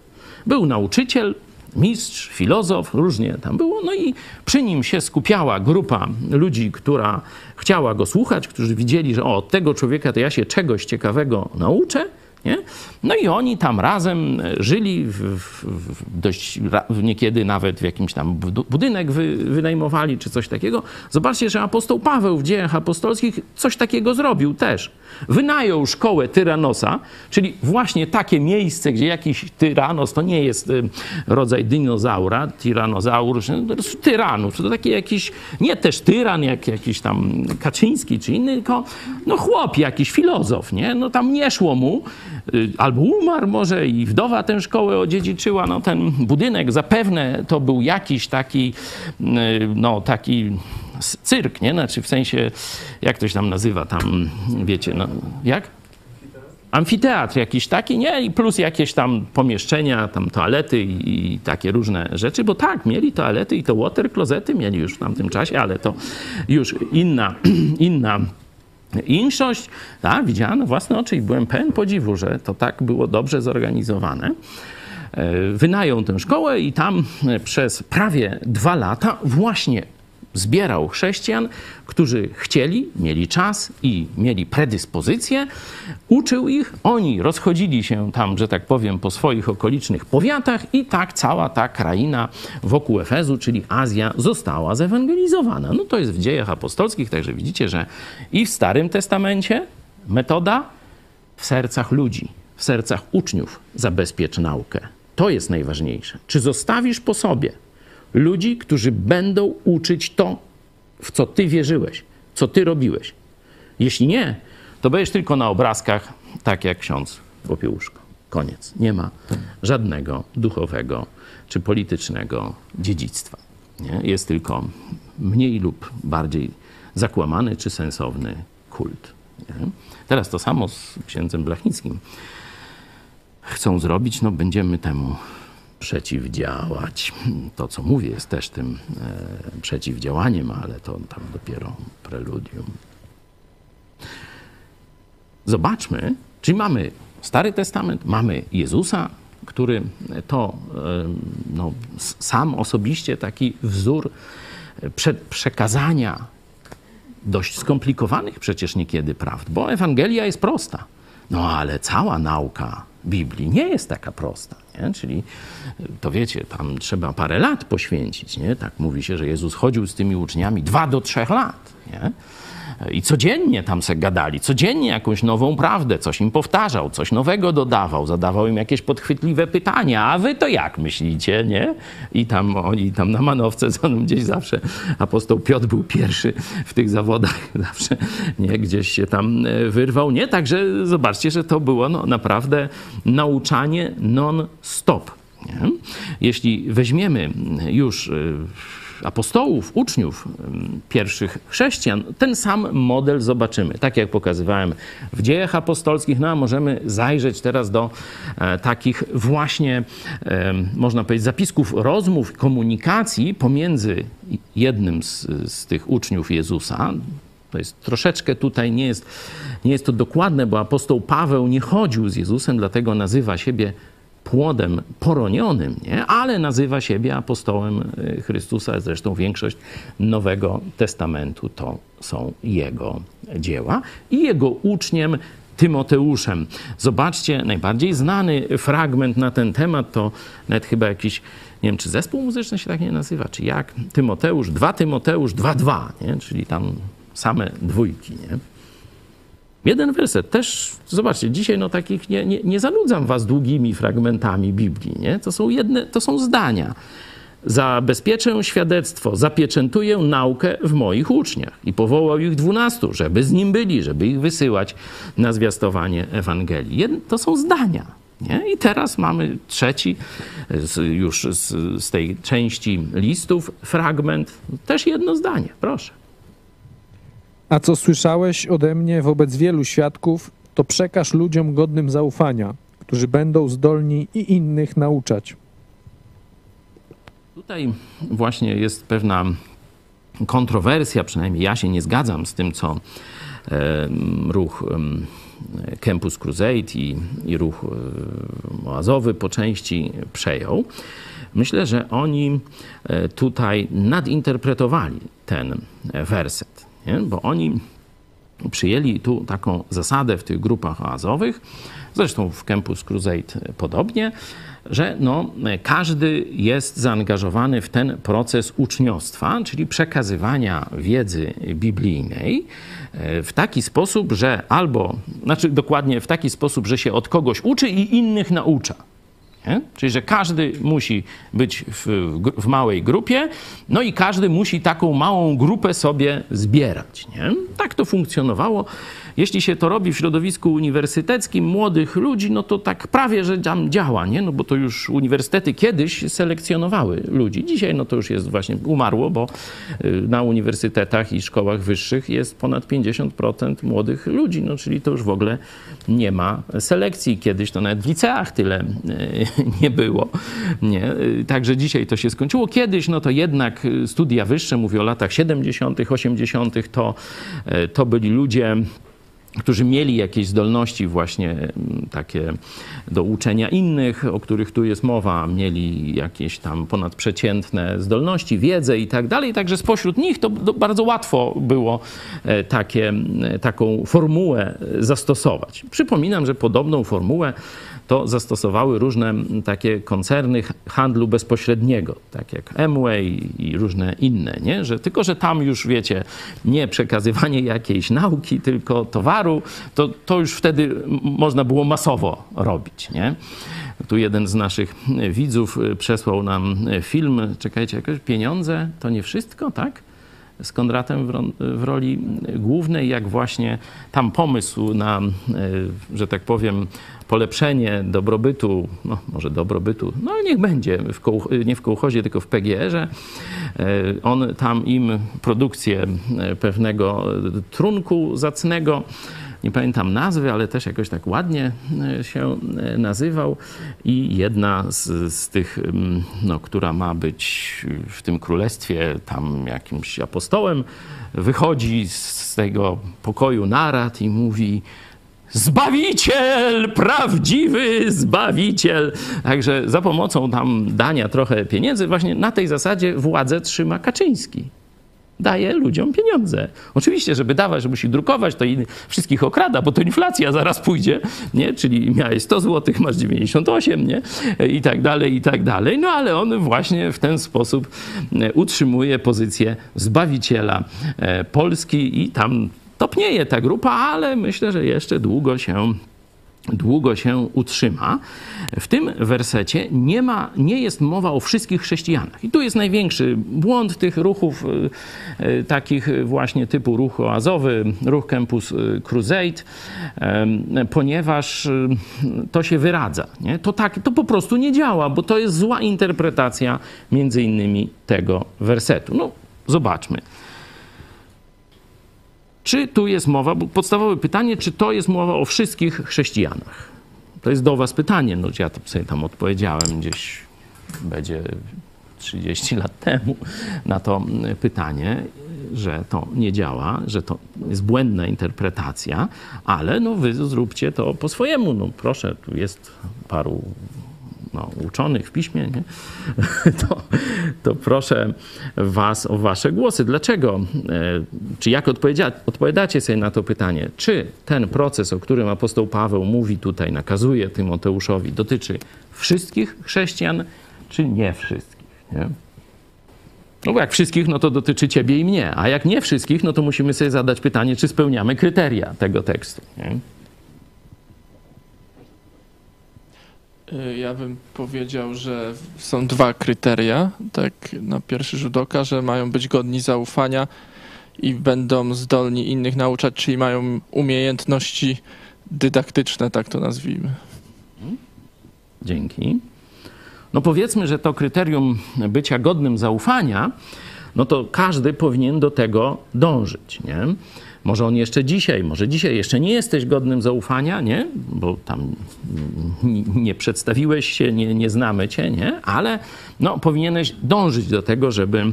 Był nauczyciel, mistrz, filozof, różnie tam było. No i przy nim się skupiała grupa ludzi, która chciała go słuchać, którzy widzieli, że o, od tego człowieka to ja się czegoś ciekawego nauczę. Nie? No i oni tam razem żyli, w, w, w dość niekiedy nawet w jakimś tam budynek wy, wynajmowali czy coś takiego. Zobaczcie, że apostoł Paweł w dziejach apostolskich coś takiego zrobił też. Wynajął szkołę Tyranosa, czyli właśnie takie miejsce, gdzie jakiś tyranos, to nie jest y, rodzaj dinozaura, tyranozaur, tyranów, to taki jakiś, nie też tyran, jak jakiś tam Kaczyński czy inny, tylko no chłop jakiś, filozof, nie? No tam nie szło mu, albo umarł może i wdowa tę szkołę odziedziczyła. No ten budynek zapewne to był jakiś taki, y, no taki cyrk, nie? Znaczy w sensie, jak to się tam nazywa tam, wiecie, no jak? amfiteatr jakiś taki, nie? I plus jakieś tam pomieszczenia, tam toalety i, i, takie różne rzeczy, bo tak, mieli toalety i to water klozety mieli już w tamtym czasie, ale to już inna, inna Inszość, tak, widziałem na własne oczy i byłem pełen podziwu, że to tak było dobrze zorganizowane. E, wynają tę szkołę i tam e, przez prawie dwa lata właśnie zbierał chrześcijan, którzy chcieli, mieli czas i mieli predyspozycję, uczył ich, oni rozchodzili się tam, że tak powiem, po swoich okolicznych powiatach i tak cała ta kraina wokół Efezu, czyli Azja, została zewangelizowana. No to jest w dziejach apostolskich, także widzicie, że i w Starym Testamencie metoda w sercach ludzi, w sercach uczniów zabezpiecz naukę. To jest najważniejsze. Czy zostawisz po sobie ludzi, którzy będą uczyć to, w co ty wierzyłeś, co ty robiłeś. Jeśli nie, to będziesz tylko na obrazkach, tak jak ksiądz Popiełuszko. Koniec. Nie ma żadnego duchowego czy politycznego dziedzictwa. Nie? Jest tylko mniej lub bardziej zakłamany czy sensowny kult. Nie? Teraz to samo z księdzem Blachnickim chcą zrobić, no będziemy temu przeciwdziałać. To, co mówię, jest też tym e, przeciwdziałaniem, ale to tam dopiero preludium. Zobaczmy, czyli mamy Stary Testament, mamy Jezusa, który to e, no, sam osobiście taki wzór prze przekazania dość skomplikowanych przecież niekiedy prawd, bo Ewangelia jest prosta. No ale cała nauka Biblii nie jest taka prosta. Nie? Czyli to wiecie, tam trzeba parę lat poświęcić. Nie? Tak mówi się, że Jezus chodził z tymi uczniami dwa do trzech lat. Nie? I codziennie tam se gadali, codziennie jakąś nową prawdę, coś im powtarzał, coś nowego dodawał, zadawał im jakieś podchwytliwe pytania, a wy to jak myślicie, nie? I tam oni tam na manowce, gdzieś zawsze apostoł Piotr był pierwszy w tych zawodach, zawsze nie, gdzieś się tam e, wyrwał, nie? Także zobaczcie, że to było no, naprawdę nauczanie non-stop. Nie? Jeśli weźmiemy już e, apostołów, uczniów pierwszych chrześcijan, ten sam model zobaczymy. Tak jak pokazywałem w dziejach apostolskich, no a możemy zajrzeć teraz do e, takich właśnie, można powiedzieć, zapisków rozmów, komunikacji pomiędzy jednym z, z tych uczniów Jezusa, to jest troszeczkę tutaj, nie jest, nie jest to dokładne, bo apostoł Paweł nie chodził z Jezusem, dlatego nazywa siebie płodem poronionym, nie? ale nazywa siebie apostołem y, Chrystusa. Zresztą większość Nowego Testamentu to są jego dzieła i jego uczniem Tymoteuszem. Zobaczcie, najbardziej znany fragment na ten temat to nawet chyba jakiś, nie wiem, czy zespół muzyczny się tak nie nazywa, czy jak, Tymoteusz, 2 Tymoteusz 2.2, nie? czyli tam same dwójki. Nie? Jeden werset też, zobaczcie, dzisiaj no takich nie, nie, nie zanudzam was długimi fragmentami Biblii, nie? To są jedne, to są zdania. Zabezpieczę świadectwo, zapieczętuję naukę w moich uczniach. I powołał ich dwunastu, żeby z nim byli, żeby ich wysyłać na zwiastowanie Ewangelii. Jedne, to są zdania. Nie? I teraz mamy trzeci, z, już z, z tej części listów, fragment, też jedno zdanie, proszę. A co słyszałeś ode mnie wobec wielu świadków, to przekaż ludziom godnym zaufania, którzy będą zdolni i innych nauczać. Tutaj właśnie jest pewna kontrowersja, przynajmniej ja się nie zgadzam z tym, co e, ruch e, Campus Crusade i, i ruch e, oazowy po części przejął. Myślę, że oni e, tutaj nadinterpretowali ten werset, nie? bo oni przyjęli tu taką zasadę w tych grupach oazowych, zresztą w Campus Crusade podobnie, że no, każdy jest zaangażowany w ten proces uczniostwa, czyli przekazywania wiedzy biblijnej e, w taki sposób, że albo, znaczy dokładnie w taki sposób, że się od kogoś uczy i innych naucza. Nie? Czyli, że każdy musi być w, w, małej grupie, no i każdy musi taką małą grupę sobie zbierać. Nie? Tak to funkcjonowało jeśli się to robi w środowisku uniwersyteckim młodych ludzi, no to tak prawie, że tam działa, nie? No bo to już uniwersytety kiedyś selekcjonowały ludzi. Dzisiaj no to już jest właśnie umarło, bo y, na uniwersytetach i szkołach wyższych jest ponad 50% młodych ludzi, no czyli to już w ogóle nie ma selekcji. Kiedyś to nawet w liceach tyle y, nie było, nie? Y, także dzisiaj to się skończyło. Kiedyś no to jednak studia wyższe, mówię o latach 70., 80., to, to byli ludzie którzy mieli jakieś zdolności właśnie mm, takie do uczenia innych, o których tu jest mowa, mieli jakieś tam ponadprzeciętne zdolności, wiedzę i tak dalej. Także spośród nich to bardzo łatwo było e, takie, taką formułę zastosować. Przypominam, że podobną formułę to zastosowały różne takie koncerny handlu bezpośredniego, tak jak Amway i różne inne, nie? Że, tylko że tam już wiecie, nie przekazywanie jakiejś nauki, tylko towaru, to, to już wtedy można było masowo robić. Nie? Tu jeden z naszych widzów przesłał nam film, czekajcie, jakieś pieniądze to nie wszystko, tak? Z Kondratem w, roli głównej, jak właśnie tam pomysł na, e, że tak powiem, polepszenie dobrobytu, no może dobrobytu, no niech będzie, w koł, nie w kołchozie, tylko w PGR-ze. E, on tam im produkcję e, pewnego trunku zacnego nie pamiętam nazwy, ale też jakoś tak ładnie e, się nazywał. I jedna z, z tych, no, która ma być w tym królestwie tam jakimś apostołem, wychodzi z tego pokoju narad i mówi: Zbawiciel, prawdziwy zbawiciel. Także za pomocą tam dania trochę pieniędzy, właśnie na tej zasadzie władzę trzyma Kaczyński. Daje ludziom pieniądze. Oczywiście, żeby dawać, żeby musi drukować, to wszystkich okrada, bo to inflacja zaraz pójdzie, nie? Czyli miałeś 100 zł, masz 98, nie? I tak dalej, i tak dalej. No ale on właśnie w ten sposób e, utrzymuje pozycję zbawiciela e, Polski i tam topnieje ta grupa, ale myślę, że jeszcze długo się długo się utrzyma. W tym wersecie nie, ma, nie jest mowa o wszystkich chrześcijanach. I tu jest największy błąd tych ruchów, y, y, takich właśnie typu ruch oazowy, ruch Campus y, Crusade, ponieważ to się wyradza. Nie? To, tak, to po prostu nie działa, bo to jest zła interpretacja między innymi tego wersetu. No, zobaczmy. Czy tu jest mowa, bo podstawowe pytanie, czy to jest mowa o wszystkich chrześcijanach? To jest do was pytanie, no ja to sobie tam odpowiedziałem gdzieś, będzie 30 lat temu na to pytanie, że to nie działa, że to jest błędna interpretacja, ale no wy zróbcie to po swojemu. No proszę, tu jest paru no, uczonych w piśmie, nie? To, to proszę Was o Wasze głosy. Dlaczego? E, czy jak odpowiedzia, odpowiadacie sobie na to pytanie? Czy ten proces, o którym apostoł Paweł mówi tutaj, nakazuje Tymoteuszowi, dotyczy wszystkich chrześcijan, czy nie wszystkich? Nie? No bo jak wszystkich, no to dotyczy ciebie i mnie, a jak nie wszystkich, no to musimy sobie zadać pytanie, czy spełniamy kryteria tego tekstu. Nie? Ja bym powiedział, że są dwa kryteria, tak na pierwszy rzut oka, że mają być godni zaufania i będą zdolni innych nauczać, czyli mają umiejętności dydaktyczne, tak to nazwijmy. Dzięki. No powiedzmy, że to kryterium bycia godnym zaufania no to każdy powinien do tego dążyć, nie? Może on jeszcze dzisiaj, może dzisiaj jeszcze nie jesteś godnym zaufania, nie? Bo tam nie przedstawiłeś się, nie, nie znamy cię, nie? Ale no, powinieneś dążyć do tego, żeby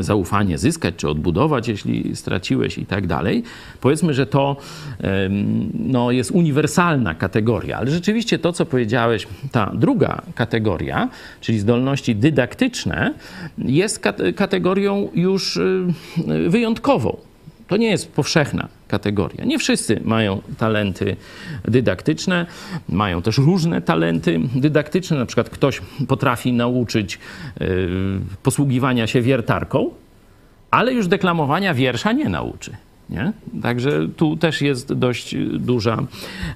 zaufanie zyskać czy odbudować, jeśli straciłeś i tak dalej. Powiedzmy, że to no, jest uniwersalna kategoria, ale rzeczywiście to, co powiedziałeś, ta druga kategoria, czyli zdolności dydaktyczne, jest kategorią już y, wyjątkową. To nie jest powszechna kategoria. Nie wszyscy mają talenty dydaktyczne, mają też różne talenty dydaktyczne. Na przykład ktoś potrafi nauczyć yy, posługiwania się wiertarką, ale już deklamowania wiersza nie nauczy. Nie? Także tu też jest dość duża,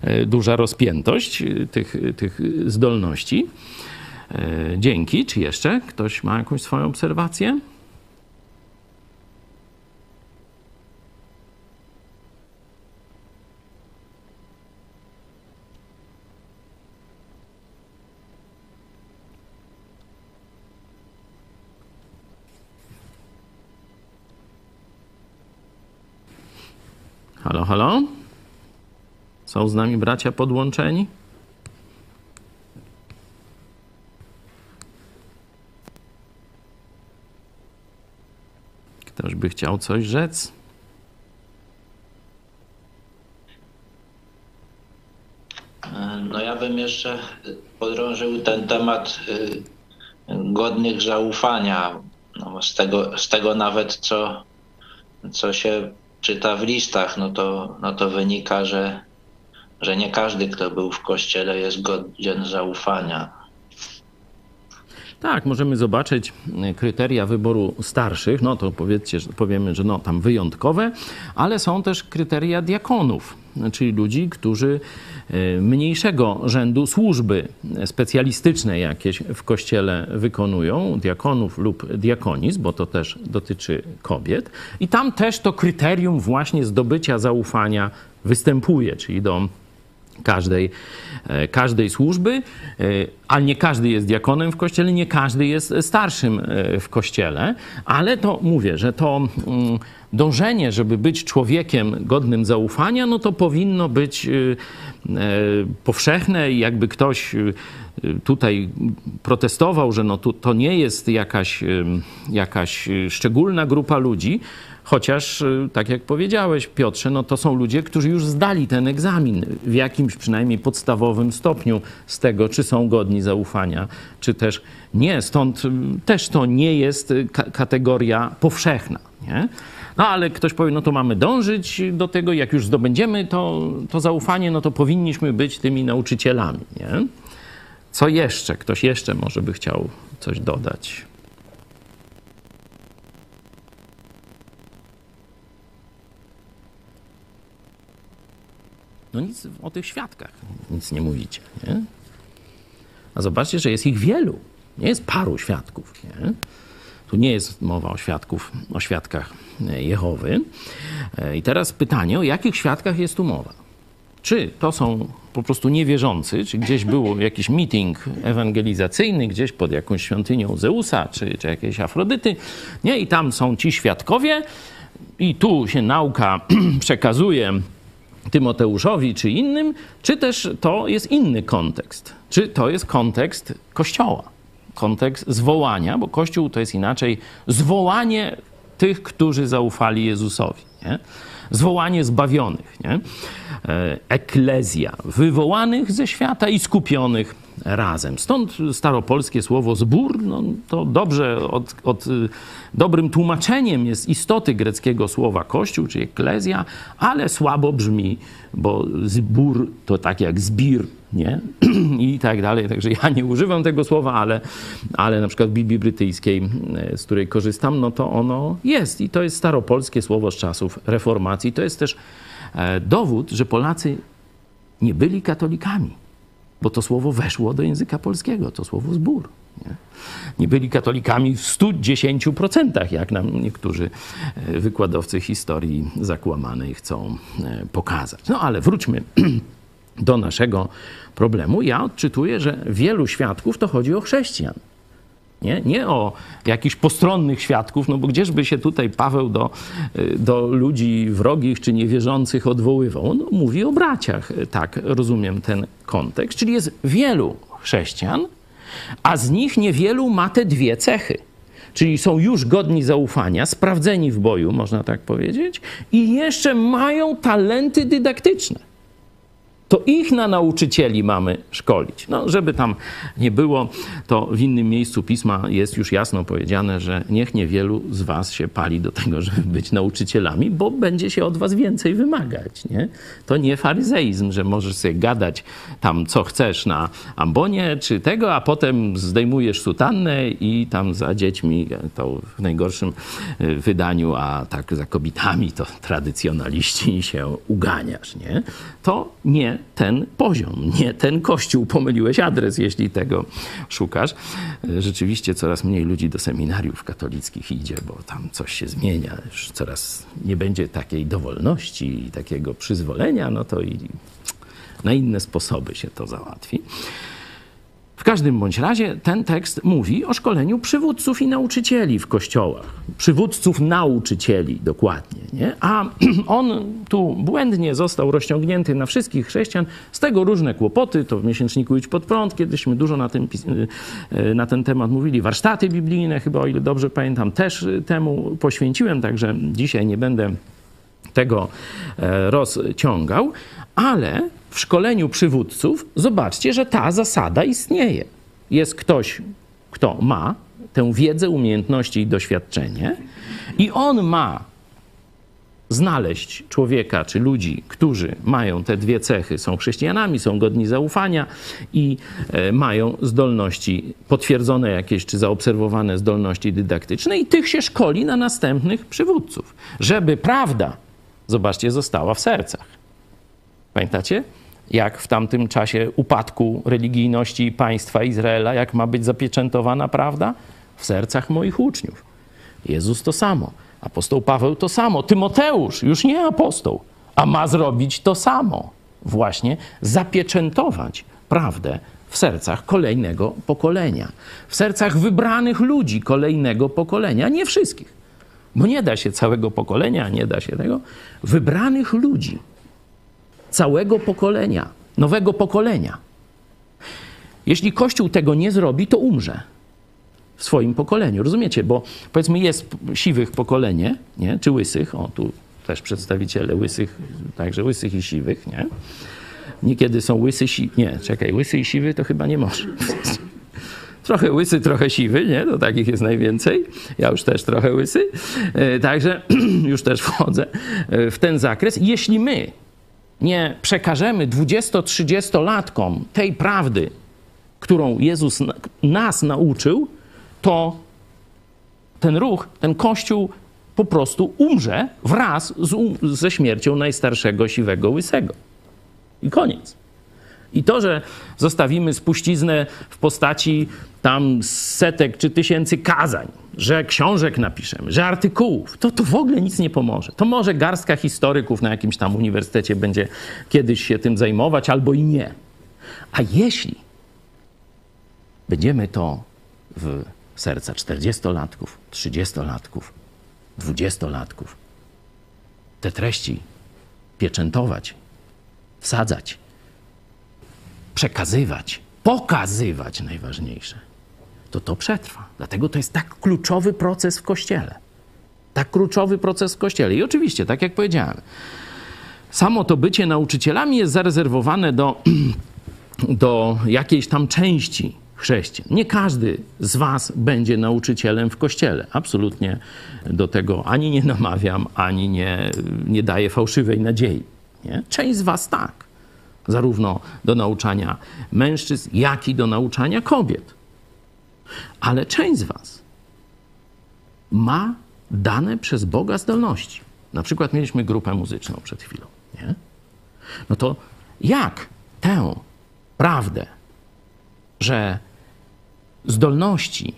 yy, duża rozpiętość tych, tych zdolności. Dzięki. Czy jeszcze ktoś ma jakąś swoją obserwację? Halo, halo? Są z nami bracia podłączeni? Ktoś by chciał coś rzec? No ja bym jeszcze podrążył ten temat y, godnych zaufania. No z, tego, z tego nawet, co, co się czyta w listach, no to, no to wynika, że, że nie każdy, kto był w kościele, jest godzien zaufania. Tak, możemy zobaczyć e, kryteria wyboru starszych, no to powiedzcie, powiemy, że no tam wyjątkowe, ale są też kryteria diakonów, czyli ludzi, którzy e, mniejszego rzędu służby specjalistyczne jakieś w kościele wykonują, diakonów lub diakoniz, bo to też dotyczy kobiet. I tam też to kryterium właśnie zdobycia zaufania występuje, czyli do każdej, e, każdej służby, e, ale nie każdy jest diakonem w kościele, nie każdy jest starszym e, w kościele, ale to mówię, że to mm, dążenie, żeby być człowiekiem godnym zaufania, no to powinno być powszechne i jakby ktoś tutaj protestował, że no to, to nie jest jakaś, jakaś szczególna grupa ludzi, Chociaż, y, tak jak powiedziałeś, Piotrze, no to są ludzie, którzy już zdali ten egzamin w jakimś przynajmniej podstawowym stopniu z tego, czy są godni zaufania, czy też nie. Stąd y, też to nie jest y, kategoria powszechna. Nie? No ale ktoś powie, no to mamy dążyć do tego, jak już zdobędziemy to, to zaufanie, no to powinniśmy być tymi nauczycielami. Nie? Co jeszcze? Ktoś jeszcze może by chciał coś dodać. No nic o tych świadkach nic nie mówicie, nie? A zobaczcie, że jest ich wielu. Nie jest paru świadków, nie? Tu nie jest mowa o świadków, o świadkach Jehowy. I teraz pytanie, o jakich świadkach jest tu mowa? Czy to są po prostu niewierzący, czy gdzieś był jakiś meeting ewangelizacyjny, gdzieś pod jakąś świątynią Zeusa, czy, czy jakiejś Afrodyty, nie? I tam są ci świadkowie i tu się nauka przekazuje Tymoteuszowi czy innym, czy też to jest inny kontekst? Czy to jest kontekst Kościoła? Kontekst zwołania, bo Kościół to jest inaczej zwołanie tych, którzy zaufali Jezusowi. Nie? Zwołanie zbawionych. Nie? E, eklezja, wywołanych ze świata i skupionych razem. Stąd staropolskie słowo zbór, no, to dobrze, od, od, dobrym tłumaczeniem jest istoty greckiego słowa kościół, czy eklezja, ale słabo brzmi, bo zbór to tak jak zbir, nie? I tak dalej. Także ja nie używam tego słowa, ale, ale na przykład w Biblii Brytyjskiej, z której korzystam, no to ono jest. I to jest staropolskie słowo z czasów reformacji. To jest też e, dowód, że Polacy nie byli katolikami bo to słowo weszło do języka polskiego, to słowo zbór. Nie, nie byli katolikami w 110%, jak nam niektórzy e, wykładowcy historii zakłamanej chcą e, pokazać. No ale wróćmy do naszego problemu. Ja odczytuję, że wielu świadków to chodzi o chrześcijan. Nie, nie o jakichś postronnych świadków, no bo gdzieżby się tutaj Paweł do, y, do ludzi wrogich czy niewierzących odwoływał. On mówi o braciach, tak rozumiem ten kontekst. Czyli jest wielu chrześcijan, a z nich niewielu ma te dwie cechy. Czyli są już godni zaufania, sprawdzeni w boju, można tak powiedzieć, i jeszcze mają talenty dydaktyczne to ich na nauczycieli mamy szkolić. No, żeby tam nie było, to w innym miejscu pisma jest już jasno powiedziane, że niech niewielu z was się pali do tego, żeby być nauczycielami, bo będzie się od was więcej wymagać. Nie? To nie faryzeizm, że możesz sobie gadać tam co chcesz na ambonie czy tego, a potem zdejmujesz sutannę i tam za dziećmi, to w najgorszym y, wydaniu, a tak za kobietami to tradycjonaliści się uganiasz. Nie? To nie ten poziom, nie ten kościół. Pomyliłeś adres, jeśli tego szukasz. Rzeczywiście coraz mniej ludzi do seminariów katolickich idzie, bo tam coś się zmienia. Już coraz nie będzie takiej dowolności i takiego przyzwolenia, no to i na inne sposoby się to załatwi. Każdym bądź razie ten tekst mówi o szkoleniu przywódców i nauczycieli w kościołach. Przywódców nauczycieli dokładnie. Nie? A on tu błędnie został rozciągnięty na wszystkich chrześcijan. Z tego różne kłopoty. To w miesięczniku Idź pod prąd, kiedyśmy dużo na, tym, y, na ten temat mówili. Warsztaty biblijne chyba, o ile dobrze pamiętam, też temu poświęciłem, także dzisiaj nie będę tego e, rozciągał, ale w szkoleniu przywódców zobaczcie, że ta zasada istnieje. Jest ktoś, kto ma tę wiedzę, umiejętności i doświadczenie, i on ma znaleźć człowieka czy ludzi, którzy mają te dwie cechy, są chrześcijanami, są godni zaufania i e, mają zdolności potwierdzone jakieś czy zaobserwowane zdolności dydaktyczne, i tych się szkoli na następnych przywódców, żeby prawda, zobaczcie, została w sercach. Pamiętacie? Jak w tamtym czasie upadku religijności państwa Izraela, jak ma być zapieczętowana prawda? W sercach moich uczniów. Jezus to samo, apostoł Paweł to samo, Tymoteusz już nie apostoł, a ma zrobić to samo. Właśnie zapieczętować prawdę w sercach kolejnego pokolenia, w sercach wybranych ludzi kolejnego pokolenia, nie wszystkich, bo nie da się całego pokolenia, nie da się tego, wybranych ludzi całego pokolenia, nowego pokolenia. Jeśli Kościół tego nie zrobi, to umrze w swoim pokoleniu. Rozumiecie? Bo powiedzmy jest siwych pokolenie, nie? czy łysych, o tu też przedstawiciele łysych, także łysych i siwych, nie? Niekiedy są łysy, si... nie, czekaj, łysy i siwy to chyba nie może. trochę łysy, trochę siwy, nie? To takich jest najwięcej. Ja już też trochę łysy. E, także już też wchodzę e, w ten zakres. Jeśli my nie przekażemy 20-30-latkom tej prawdy, którą Jezus nas nauczył, to ten ruch, ten kościół po prostu umrze wraz z, ze śmiercią najstarszego siwego łysego. I koniec. I to, że zostawimy spuściznę w postaci tam setek czy tysięcy kazań, że książek napiszemy, że artykułów, to to w ogóle nic nie pomoże. To może garstka historyków na jakimś tam uniwersytecie będzie kiedyś się tym zajmować, albo i nie. A jeśli będziemy to w serca 40-latków, 30-latków, 20-latków, te treści pieczętować, wsadzać, przekazywać, pokazywać najważniejsze, to to przetrwa. Dlatego to jest tak kluczowy proces w Kościele. Tak kluczowy proces w Kościele. I oczywiście, tak jak powiedziałem, samo to bycie nauczycielami jest zarezerwowane do, do jakiejś tam części chrześcijan. Nie każdy z was będzie nauczycielem w Kościele. Absolutnie do tego ani nie namawiam, ani nie, nie daję fałszywej nadziei. Nie? Część z was tak zarówno do nauczania mężczyzn, jak i do nauczania kobiet. Ale część z Was ma dane przez Boga zdolności. Na przykład mieliśmy grupę muzyczną przed chwilą. Nie? No to jak tę prawdę, że zdolności,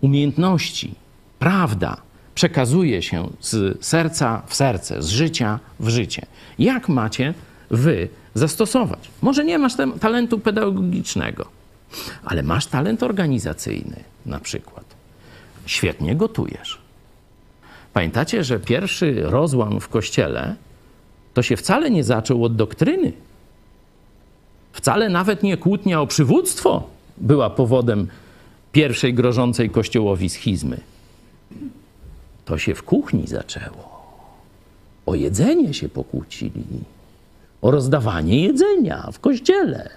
umiejętności, prawda przekazuje się z serca w serce, z życia w życie. Jak macie wy zastosować. Może nie masz talentu pedagogicznego, Ale masz talent organizacyjny na przykład. Świetnie gotujesz. Pamiętacie, że pierwszy rozłam w kościele to się wcale nie zaczął od doktryny. Wcale nawet nie kłótnia o przywództwo była powodem pierwszej grożącej kościołowi schizmy. To się w kuchni zaczęło. O jedzenie się pokłócili. O rozdawanie jedzenia w kościele.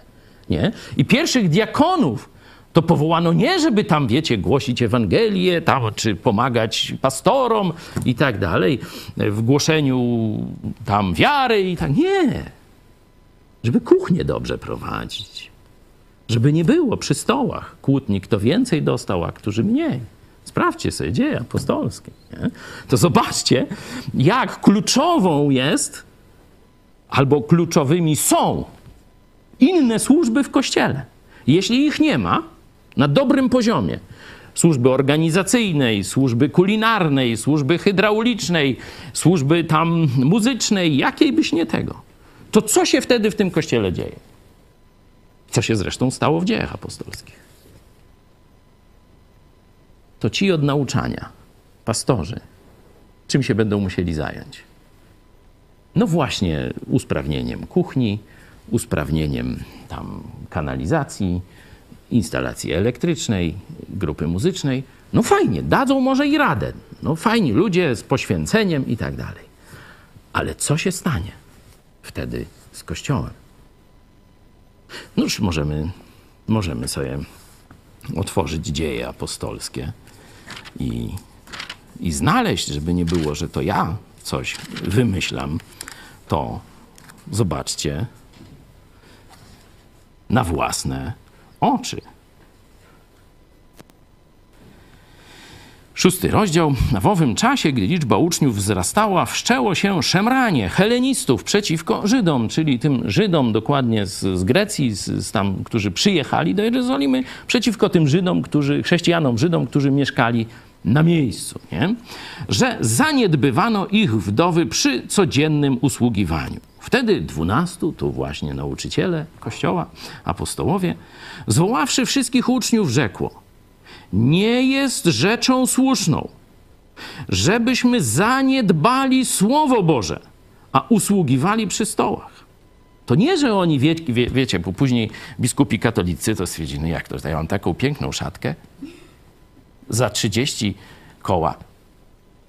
Nie? I pierwszych diakonów to powołano nie, żeby tam, wiecie, głosić Ewangelię, tam, czy pomagać pastorom i tak dalej, w głoszeniu tam wiary i tak. Nie. Żeby kuchnię dobrze prowadzić. Żeby nie było przy stołach kłótni, kto więcej dostał, a którzy mniej. Sprawdźcie sobie dzieje apostolskie. Nie? To zobaczcie, jak kluczową jest, albo kluczowymi są inne służby w kościele. Jeśli ich nie ma, na dobrym poziomie, służby organizacyjnej, służby kulinarnej, służby hydraulicznej, służby tam muzycznej, jakiej byś nie tego, to co się wtedy w tym kościele dzieje? Co się zresztą stało w dziejach apostolskich? To ci od nauczania, pastorzy, czym się będą musieli zająć? No właśnie usprawnieniem kuchni, usprawnieniem tam kanalizacji, instalacji elektrycznej, grupy muzycznej. No fajnie, dadzą może i radę. No fajnie, ludzie z poświęceniem i tak dalej. Ale co się stanie wtedy z Kościołem? No już możemy, możemy sobie otworzyć dzieje apostolskie i, i znaleźć, żeby nie było, że to ja coś wymyślam, to zobaczcie na własne oczy. Szósty rozdział. W owym czasie, gdy liczba uczniów wzrastała, wszczęło się szemranie helenistów przeciwko Żydom, czyli tym Żydom dokładnie z, z Grecji, z, z, tam, którzy przyjechali do Jerozolimy, przeciwko tym Żydom, którzy, chrześcijanom Żydom, którzy mieszkali na miejscu, nie? że zaniedbywano ich wdowy przy codziennym usługiwaniu. Wtedy dwunastu, tu właśnie nauczyciele Kościoła, apostołowie, zwoławszy wszystkich uczniów, rzekło: Nie jest rzeczą słuszną, żebyśmy zaniedbali Słowo Boże, a usługiwali przy stołach. To nie, że oni, wie, wie, wiecie, bo później biskupi katolicy to stwierdzili, no jak to, ja mam taką piękną szatkę za 30 koła.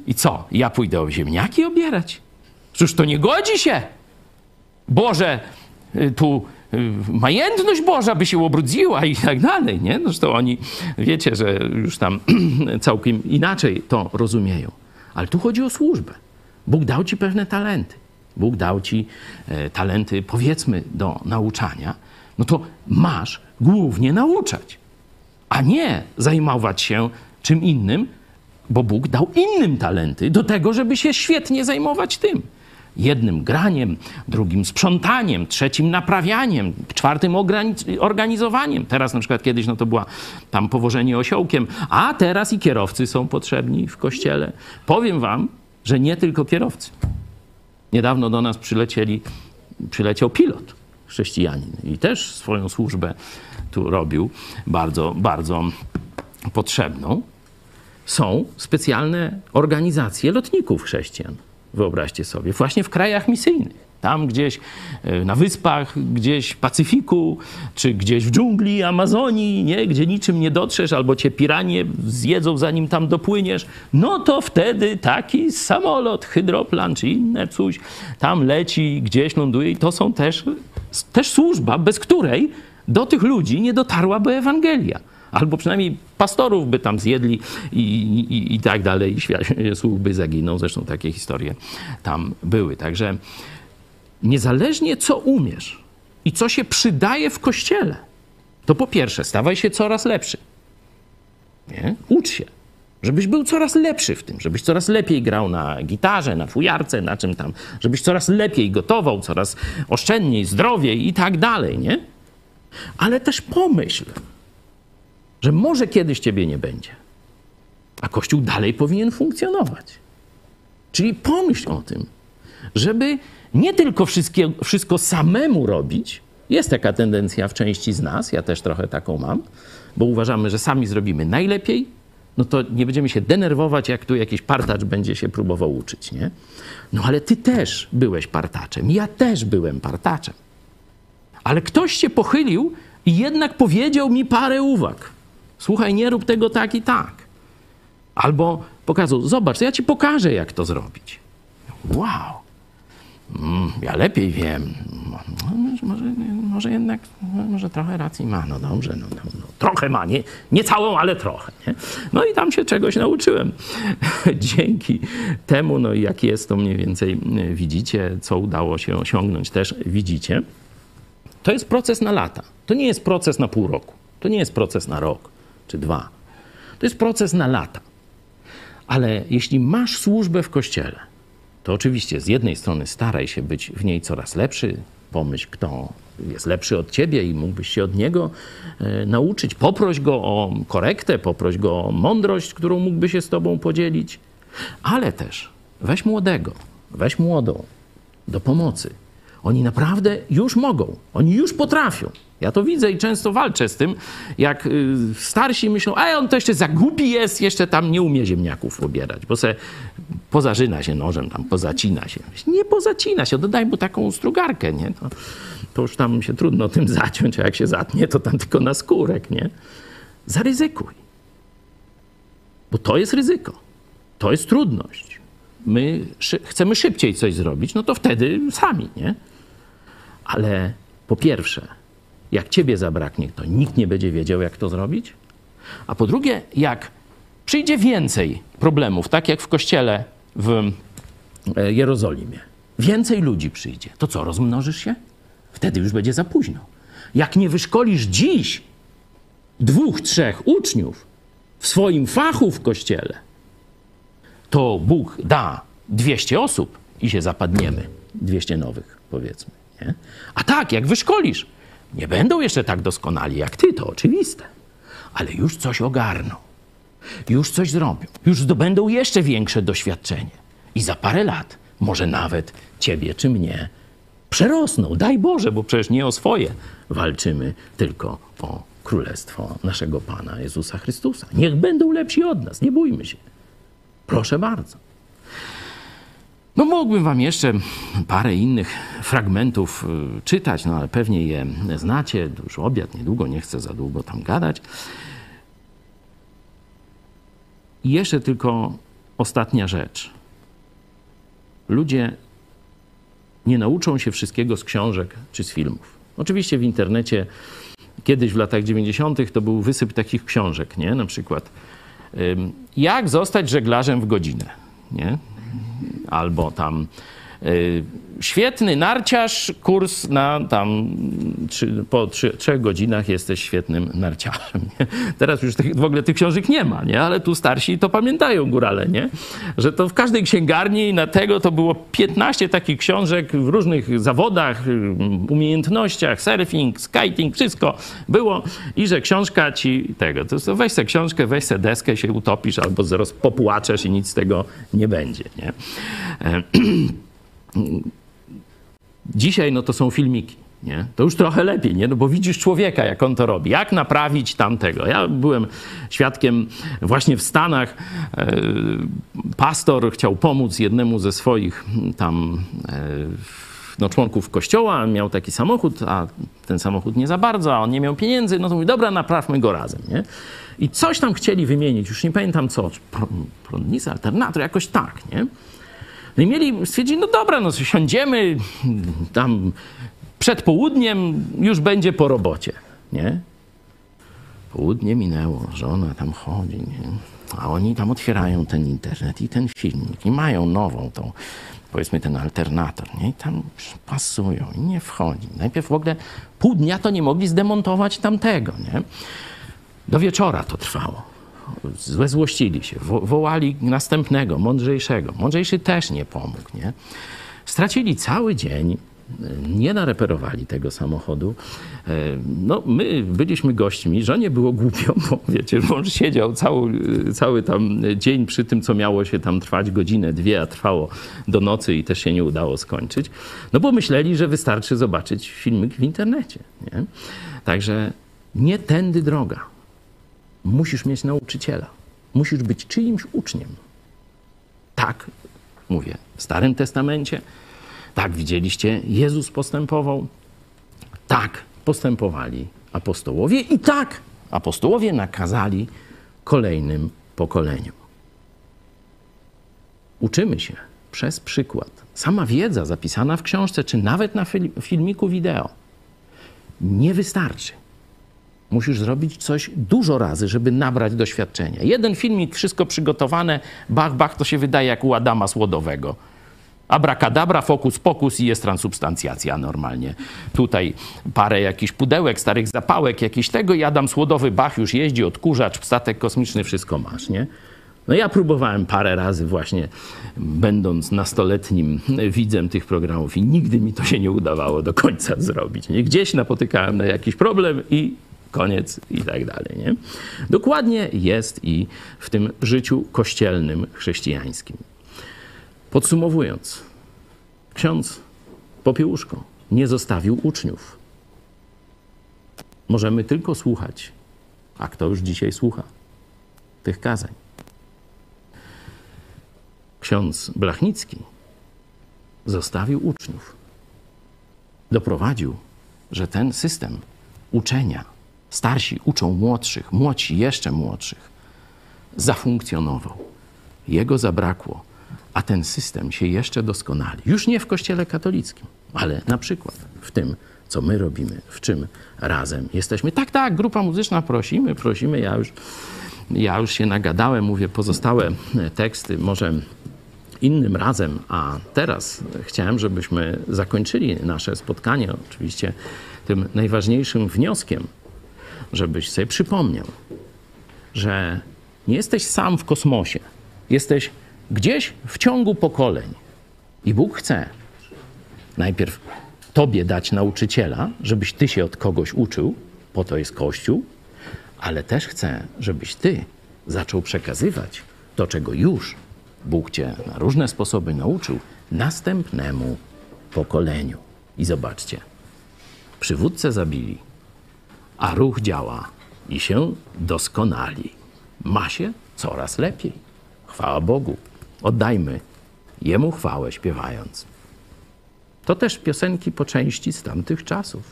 I co? Ja pójdę o ziemniaki obierać? Cóż to nie godzi się. Boże, y, tu y, majętność Boża by się obrudziła i tak dalej, nie? Zresztą oni, wiecie, że już tam całkiem inaczej to rozumieją. Ale tu chodzi o służbę. Bóg dał ci pewne talenty. Bóg dał ci e, talenty, powiedzmy, do nauczania. No to masz głównie nauczać, a nie zajmować się czym innym, bo Bóg dał innym talenty do tego, żeby się świetnie zajmować tym. Jednym graniem, drugim sprzątaniem, trzecim naprawianiem, czwartym organizowaniem. Teraz na przykład kiedyś no to była tam powożenie osiołkiem, a teraz i kierowcy są potrzebni w kościele. Powiem wam, że nie tylko kierowcy. Niedawno do nas przylecieli, przyleciał pilot chrześcijanin i też swoją służbę tu robił bardzo, bardzo potrzebną są specjalne organizacje lotników chrześcijan. Wyobraźcie sobie, właśnie w krajach misyjnych. Tam gdzieś e, na wyspach, gdzieś w Pacyfiku, czy gdzieś w dżungli Amazonii, nie? gdzie niczym nie dotrzesz, albo cię piranie zjedzą, zanim tam dopłyniesz, no to wtedy taki samolot, hydroplan czy inne coś tam leci, gdzieś ląduje i to są też, też służba, bez której do tych ludzi nie dotarłaby Ewangelia albo przynajmniej pastorów by tam zjedli i, i, i tak dalej, i świat, by zaginął. Zresztą takie historie tam były. Także niezależnie co umiesz i co się przydaje w kościele, to po pierwsze, stawaj się coraz lepszy. Nie? Ucz się. Żebyś był coraz lepszy w tym, żebyś coraz lepiej grał na gitarze, na fujarce, na czym tam, żebyś coraz lepiej gotował, coraz oszczędniej, zdrowiej i tak dalej, nie? Ale też pomyśl, że może kiedyś ciebie nie będzie, a Kościół dalej powinien funkcjonować. Czyli pomyśl o tym, żeby nie tylko wszystko samemu robić Jest taka tendencja w części z nas, ja też trochę taką mam, bo uważamy, że sami zrobimy najlepiej, no to nie będziemy się denerwować, jak tu jakiś partacz będzie się próbował uczyć, nie? No ale ty też byłeś partaczem, ja też byłem partaczem. Ale ktoś się pochylił i jednak powiedział mi parę uwag. Słuchaj, nie rób tego tak i tak. Albo pokazał, zobacz, ja ci pokażę, jak to zrobić. Wow. Mm, ja lepiej wiem. Może, może jednak, może trochę racji ma. No dobrze, no, no, no, trochę ma, nie, nie całą, ale trochę. Nie? No i tam się czegoś nauczyłem. Dzięki temu, no i jak jest, to mniej więcej widzicie, co udało się osiągnąć, też widzicie. To jest proces na lata. To nie jest proces na pół roku. To nie jest proces na rok czy dwa. To jest proces na lata. Ale jeśli masz służbę w kościele, to oczywiście z jednej strony staraj się być w niej coraz lepszy, pomyśl, kto jest lepszy od ciebie i mógłbyś się od niego e, nauczyć. Poproś go o korektę, poproś go o mądrość, którą mógłby się z tobą podzielić. Ale też weź młodego, weź młodą do pomocy. Oni naprawdę już mogą, oni już potrafią. Ja to widzę i często walczę z tym, jak y, starsi myślą, a on to jeszcze za głupi jest, jeszcze tam nie umie ziemniaków pobierać, bo se pozażyna się nożem, tam pozacina się. Nie pozacina się, dodaj mu taką strugarkę, nie? To, to już tam się trudno tym zaciąć, a jak się zatnie, to tam tylko na skórek, nie? Zaryzykuj. Bo to jest ryzyko. To jest trudność. My szy chcemy szybciej coś zrobić, no to wtedy sami, nie? Ale po pierwsze, jak ciebie zabraknie, to nikt nie będzie wiedział, jak to zrobić. A po drugie, jak przyjdzie więcej problemów, tak jak w kościele w e, Jerozolimie, więcej ludzi przyjdzie, to co, rozmnożysz się? Wtedy już będzie za późno. Jak nie wyszkolisz dziś dwóch, trzech uczniów w swoim fachu w kościele, to Bóg da 200 osób i się zapadniemy. 200 nowych, powiedzmy. Nie? A tak, jak wyszkolisz nie będą jeszcze tak doskonali jak ty, to oczywiste, ale już coś ogarną, już coś zrobią, już zdobędą jeszcze większe doświadczenie i za parę lat, może nawet ciebie czy mnie, przerosną. Daj Boże, bo przecież nie o swoje walczymy, tylko o królestwo naszego Pana Jezusa Chrystusa. Niech będą lepsi od nas, nie bójmy się. Proszę bardzo. No mógłbym wam jeszcze parę innych fragmentów y, czytać, no ale pewnie je znacie. Już obiad niedługo, nie chcę za długo tam gadać. I jeszcze tylko ostatnia rzecz. Ludzie nie nauczą się wszystkiego z książek czy z filmów. Oczywiście w internecie kiedyś w latach 90. to był wysyp takich książek, nie? Na przykład jak zostać żeglarzem w godzinę, nie? Albo tam świetny narciarz, kurs na tam trzy, po trzy, trzech godzinach jesteś świetnym narciarzem. Nie? Teraz już tych, w ogóle tych książek nie ma, nie? ale tu starsi to pamiętają górale, nie? że to w każdej księgarni na tego to było 15 takich książek w różnych zawodach, umiejętnościach, surfing, skating, wszystko było i że książka ci tego, to weź sobie książkę, weź sobie deskę, się utopisz albo zaraz popłaczesz i nic z tego nie będzie. Nie? Dzisiaj no to są filmiki. Nie? To już trochę lepiej, nie? No bo widzisz człowieka, jak on to robi. Jak naprawić tamtego? Ja byłem świadkiem właśnie w Stanach. E, pastor chciał pomóc jednemu ze swoich tam e, no, członków kościoła. Miał taki samochód, a ten samochód nie za bardzo, a on nie miał pieniędzy. No to mówi, dobra, naprawmy go razem. Nie? I coś tam chcieli wymienić, już nie pamiętam co. Prądnica, alternator, jakoś tak, nie? No i mieli, stwierdzili, no dobra, no siądziemy tam przed południem, już będzie po robocie, nie? Południe minęło, żona tam chodzi, nie? A oni tam otwierają ten internet i ten filmik i mają nową tą, powiedzmy ten alternator, nie? I tam pasują i nie wchodzi. Najpierw w ogóle pół dnia to nie mogli zdemontować tamtego, nie? Do wieczora to trwało złeźłościli się, wo wołali następnego, mądrzejszego. Mądrzejszy też nie pomógł, nie? Stracili cały dzień, nie nareperowali tego samochodu. E, no, my byliśmy gośćmi, żonie było głupio, bo wiecie, mąż siedział cały, cały tam dzień przy tym, co miało się tam trwać godzinę, dwie, a trwało do nocy i też się nie udało skończyć. No bo myśleli, że wystarczy zobaczyć filmik w internecie. Nie? Także nie tędy droga. Musisz mieć nauczyciela. Musisz być czyimś uczniem. Tak, mówię, w Starym Testamencie, tak widzieliście, Jezus postępował, tak postępowali apostołowie i tak apostołowie nakazali kolejnym pokoleniom. Uczymy się przez przykład. Sama wiedza zapisana w książce, czy nawet na filmiku wideo, nie wystarczy. Musisz zrobić coś dużo razy, żeby nabrać doświadczenia. Jeden filmik, wszystko przygotowane, bach, bach, to się wydaje jak u Adama Słodowego. Abracadabra, fokus, pokus i jest transubstancjacja normalnie. Tutaj parę jakichś pudełek, starych zapałek, jakieś tego i Adam Słodowy, bach, już jeździ, odkurzacz, statek kosmiczny, wszystko masz, nie? No ja próbowałem parę razy właśnie, będąc nastoletnim widzem tych programów i nigdy mi to się nie udawało do końca zrobić. Gdzieś napotykałem na jakiś problem i koniec i tak dalej. Nie? Dokładnie jest i w tym życiu kościelnym, chrześcijańskim. Podsumowując, ksiądz Popiełuszko nie zostawił uczniów. Możemy tylko słuchać, a kto już dzisiaj słucha tych kazań. Ksiądz Blachnicki zostawił uczniów. Doprowadził, że ten system uczenia, starsi uczą młodszych, młodsi jeszcze młodszych, zafunkcjonował. Jego zabrakło a ten system się jeszcze doskonali. Już nie w Kościele katolickim, ale na przykład w tym, co my robimy, w czym razem jesteśmy. Tak, tak, grupa muzyczna prosimy, prosimy. Ja już, ja już się nagadałem, mówię, pozostałe teksty może innym razem, a teraz chciałem, żebyśmy zakończyli nasze spotkanie oczywiście tym najważniejszym wnioskiem, żebyś sobie przypomniał, że nie jesteś sam w kosmosie. Jesteś gdzieś w ciągu pokoleń. I Bóg chce najpierw tobie dać nauczyciela, żebyś ty się od kogoś uczył, po to jest Kościół, ale też chce, żebyś ty zaczął przekazywać to, czego już Bóg cię na różne sposoby nauczył, następnemu pokoleniu. I zobaczcie, przywódcę zabili, a ruch działa i się doskonali. Ma się coraz lepiej. Chwała Bogu. Oddajmy Jemu chwałę śpiewając. To też piosenki po części z tamtych czasów,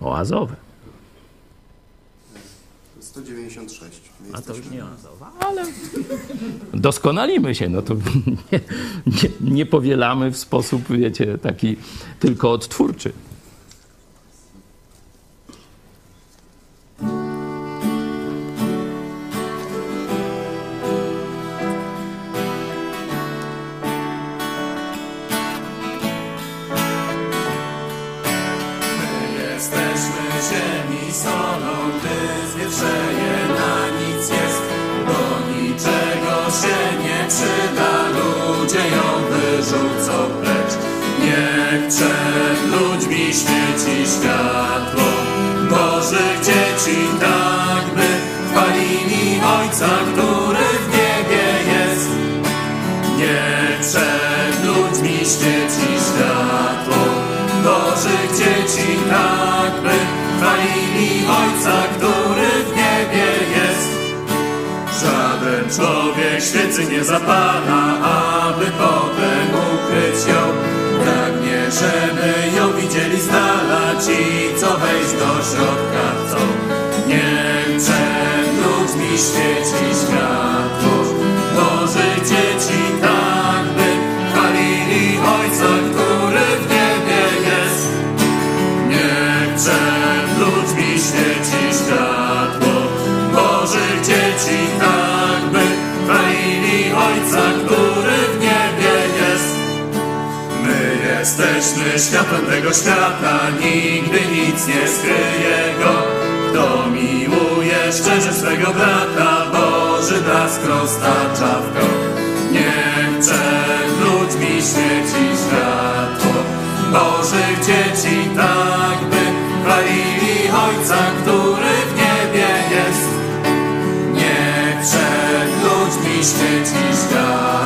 oazowe. 196. My A to już nie oazowa, ale doskonalimy się. No to nie, nie, nie powielamy w sposób, wiecie, taki tylko odtwórczy. Świeci światło Bożych dzieci, tak by chwalili Ojca, który w niebie jest. Niech przed ludźmi świeci światło Bożych dzieci, tak by chwalili Ojca, który w niebie jest. Żaden człowiek świecy nie zapala, aby potem ci, co wejść do środka chcą. Niech przed ludźmi świeci światło Jesteśmy światłem tego świata, nigdy nic nie skryje go. Kto miłuje szczerze swego brata, Boży blask roztacza w krok. Niech przed ludźmi świeci światło Bożych dzieci, tak by chwalili Ojca, który w niebie jest. Niech przed ludźmi świeci światło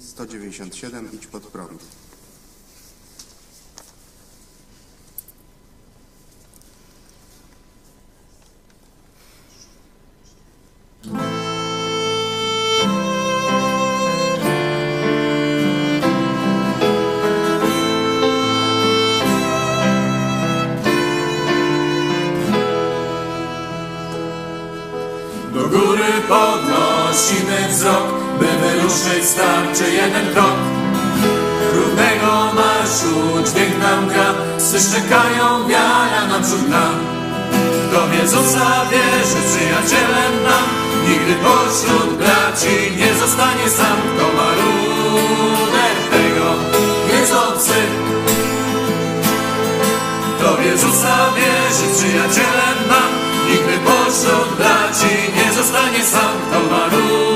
197 Idź pod prąd. Jeden krok. Równego marszu dźwięk nam gra, psy szczekają, wiara naprzód nam. Kto w Jezusa wierzy, przyjacielem nam, nigdy pośród braci nie zostanie sam. Kto ma tego, jest obcy. Kto w Jezusa wierzy, przyjacielem nam, nigdy pośród braci nie zostanie sam. Kto ma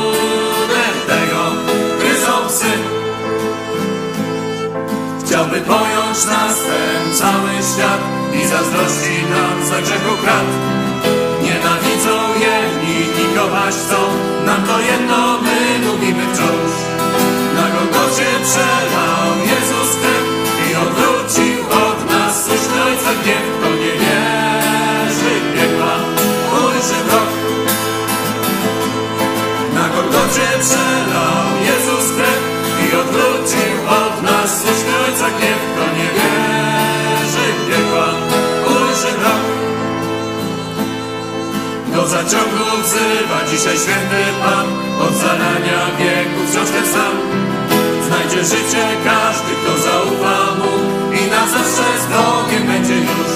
Chciałby pojąć nas ten cały świat i zazdrości nam za grzechu krat. Nienawidzą jedni i kochać chcą, nam to jedno my mówimy wciąż. Na Golgocie przelał Jezus krew i odwrócił od nas słuszny Ojca gniew. Kto nie wierzy piekła, ujrzy mrok. Na Golgocie przelał Jezus krew i odwrócił od Zaciągu wzywa dzisiaj święty Pan, od zarania wieków wciąż ten sam. Znajdzie życie każdy, kto zaufa Mu i na zawsze z Bogiem będzie już.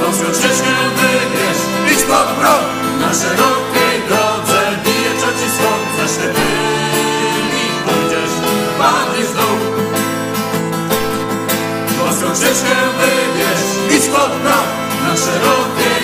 Wąską ścieżkę wybierz, idź pod prąd, na szerokiej drodze bije trzeci skok, za ślepymi pójdziesz, padniesz w dół. Wąską ścieżkę wybierz, idź pod prąd, na szerokiej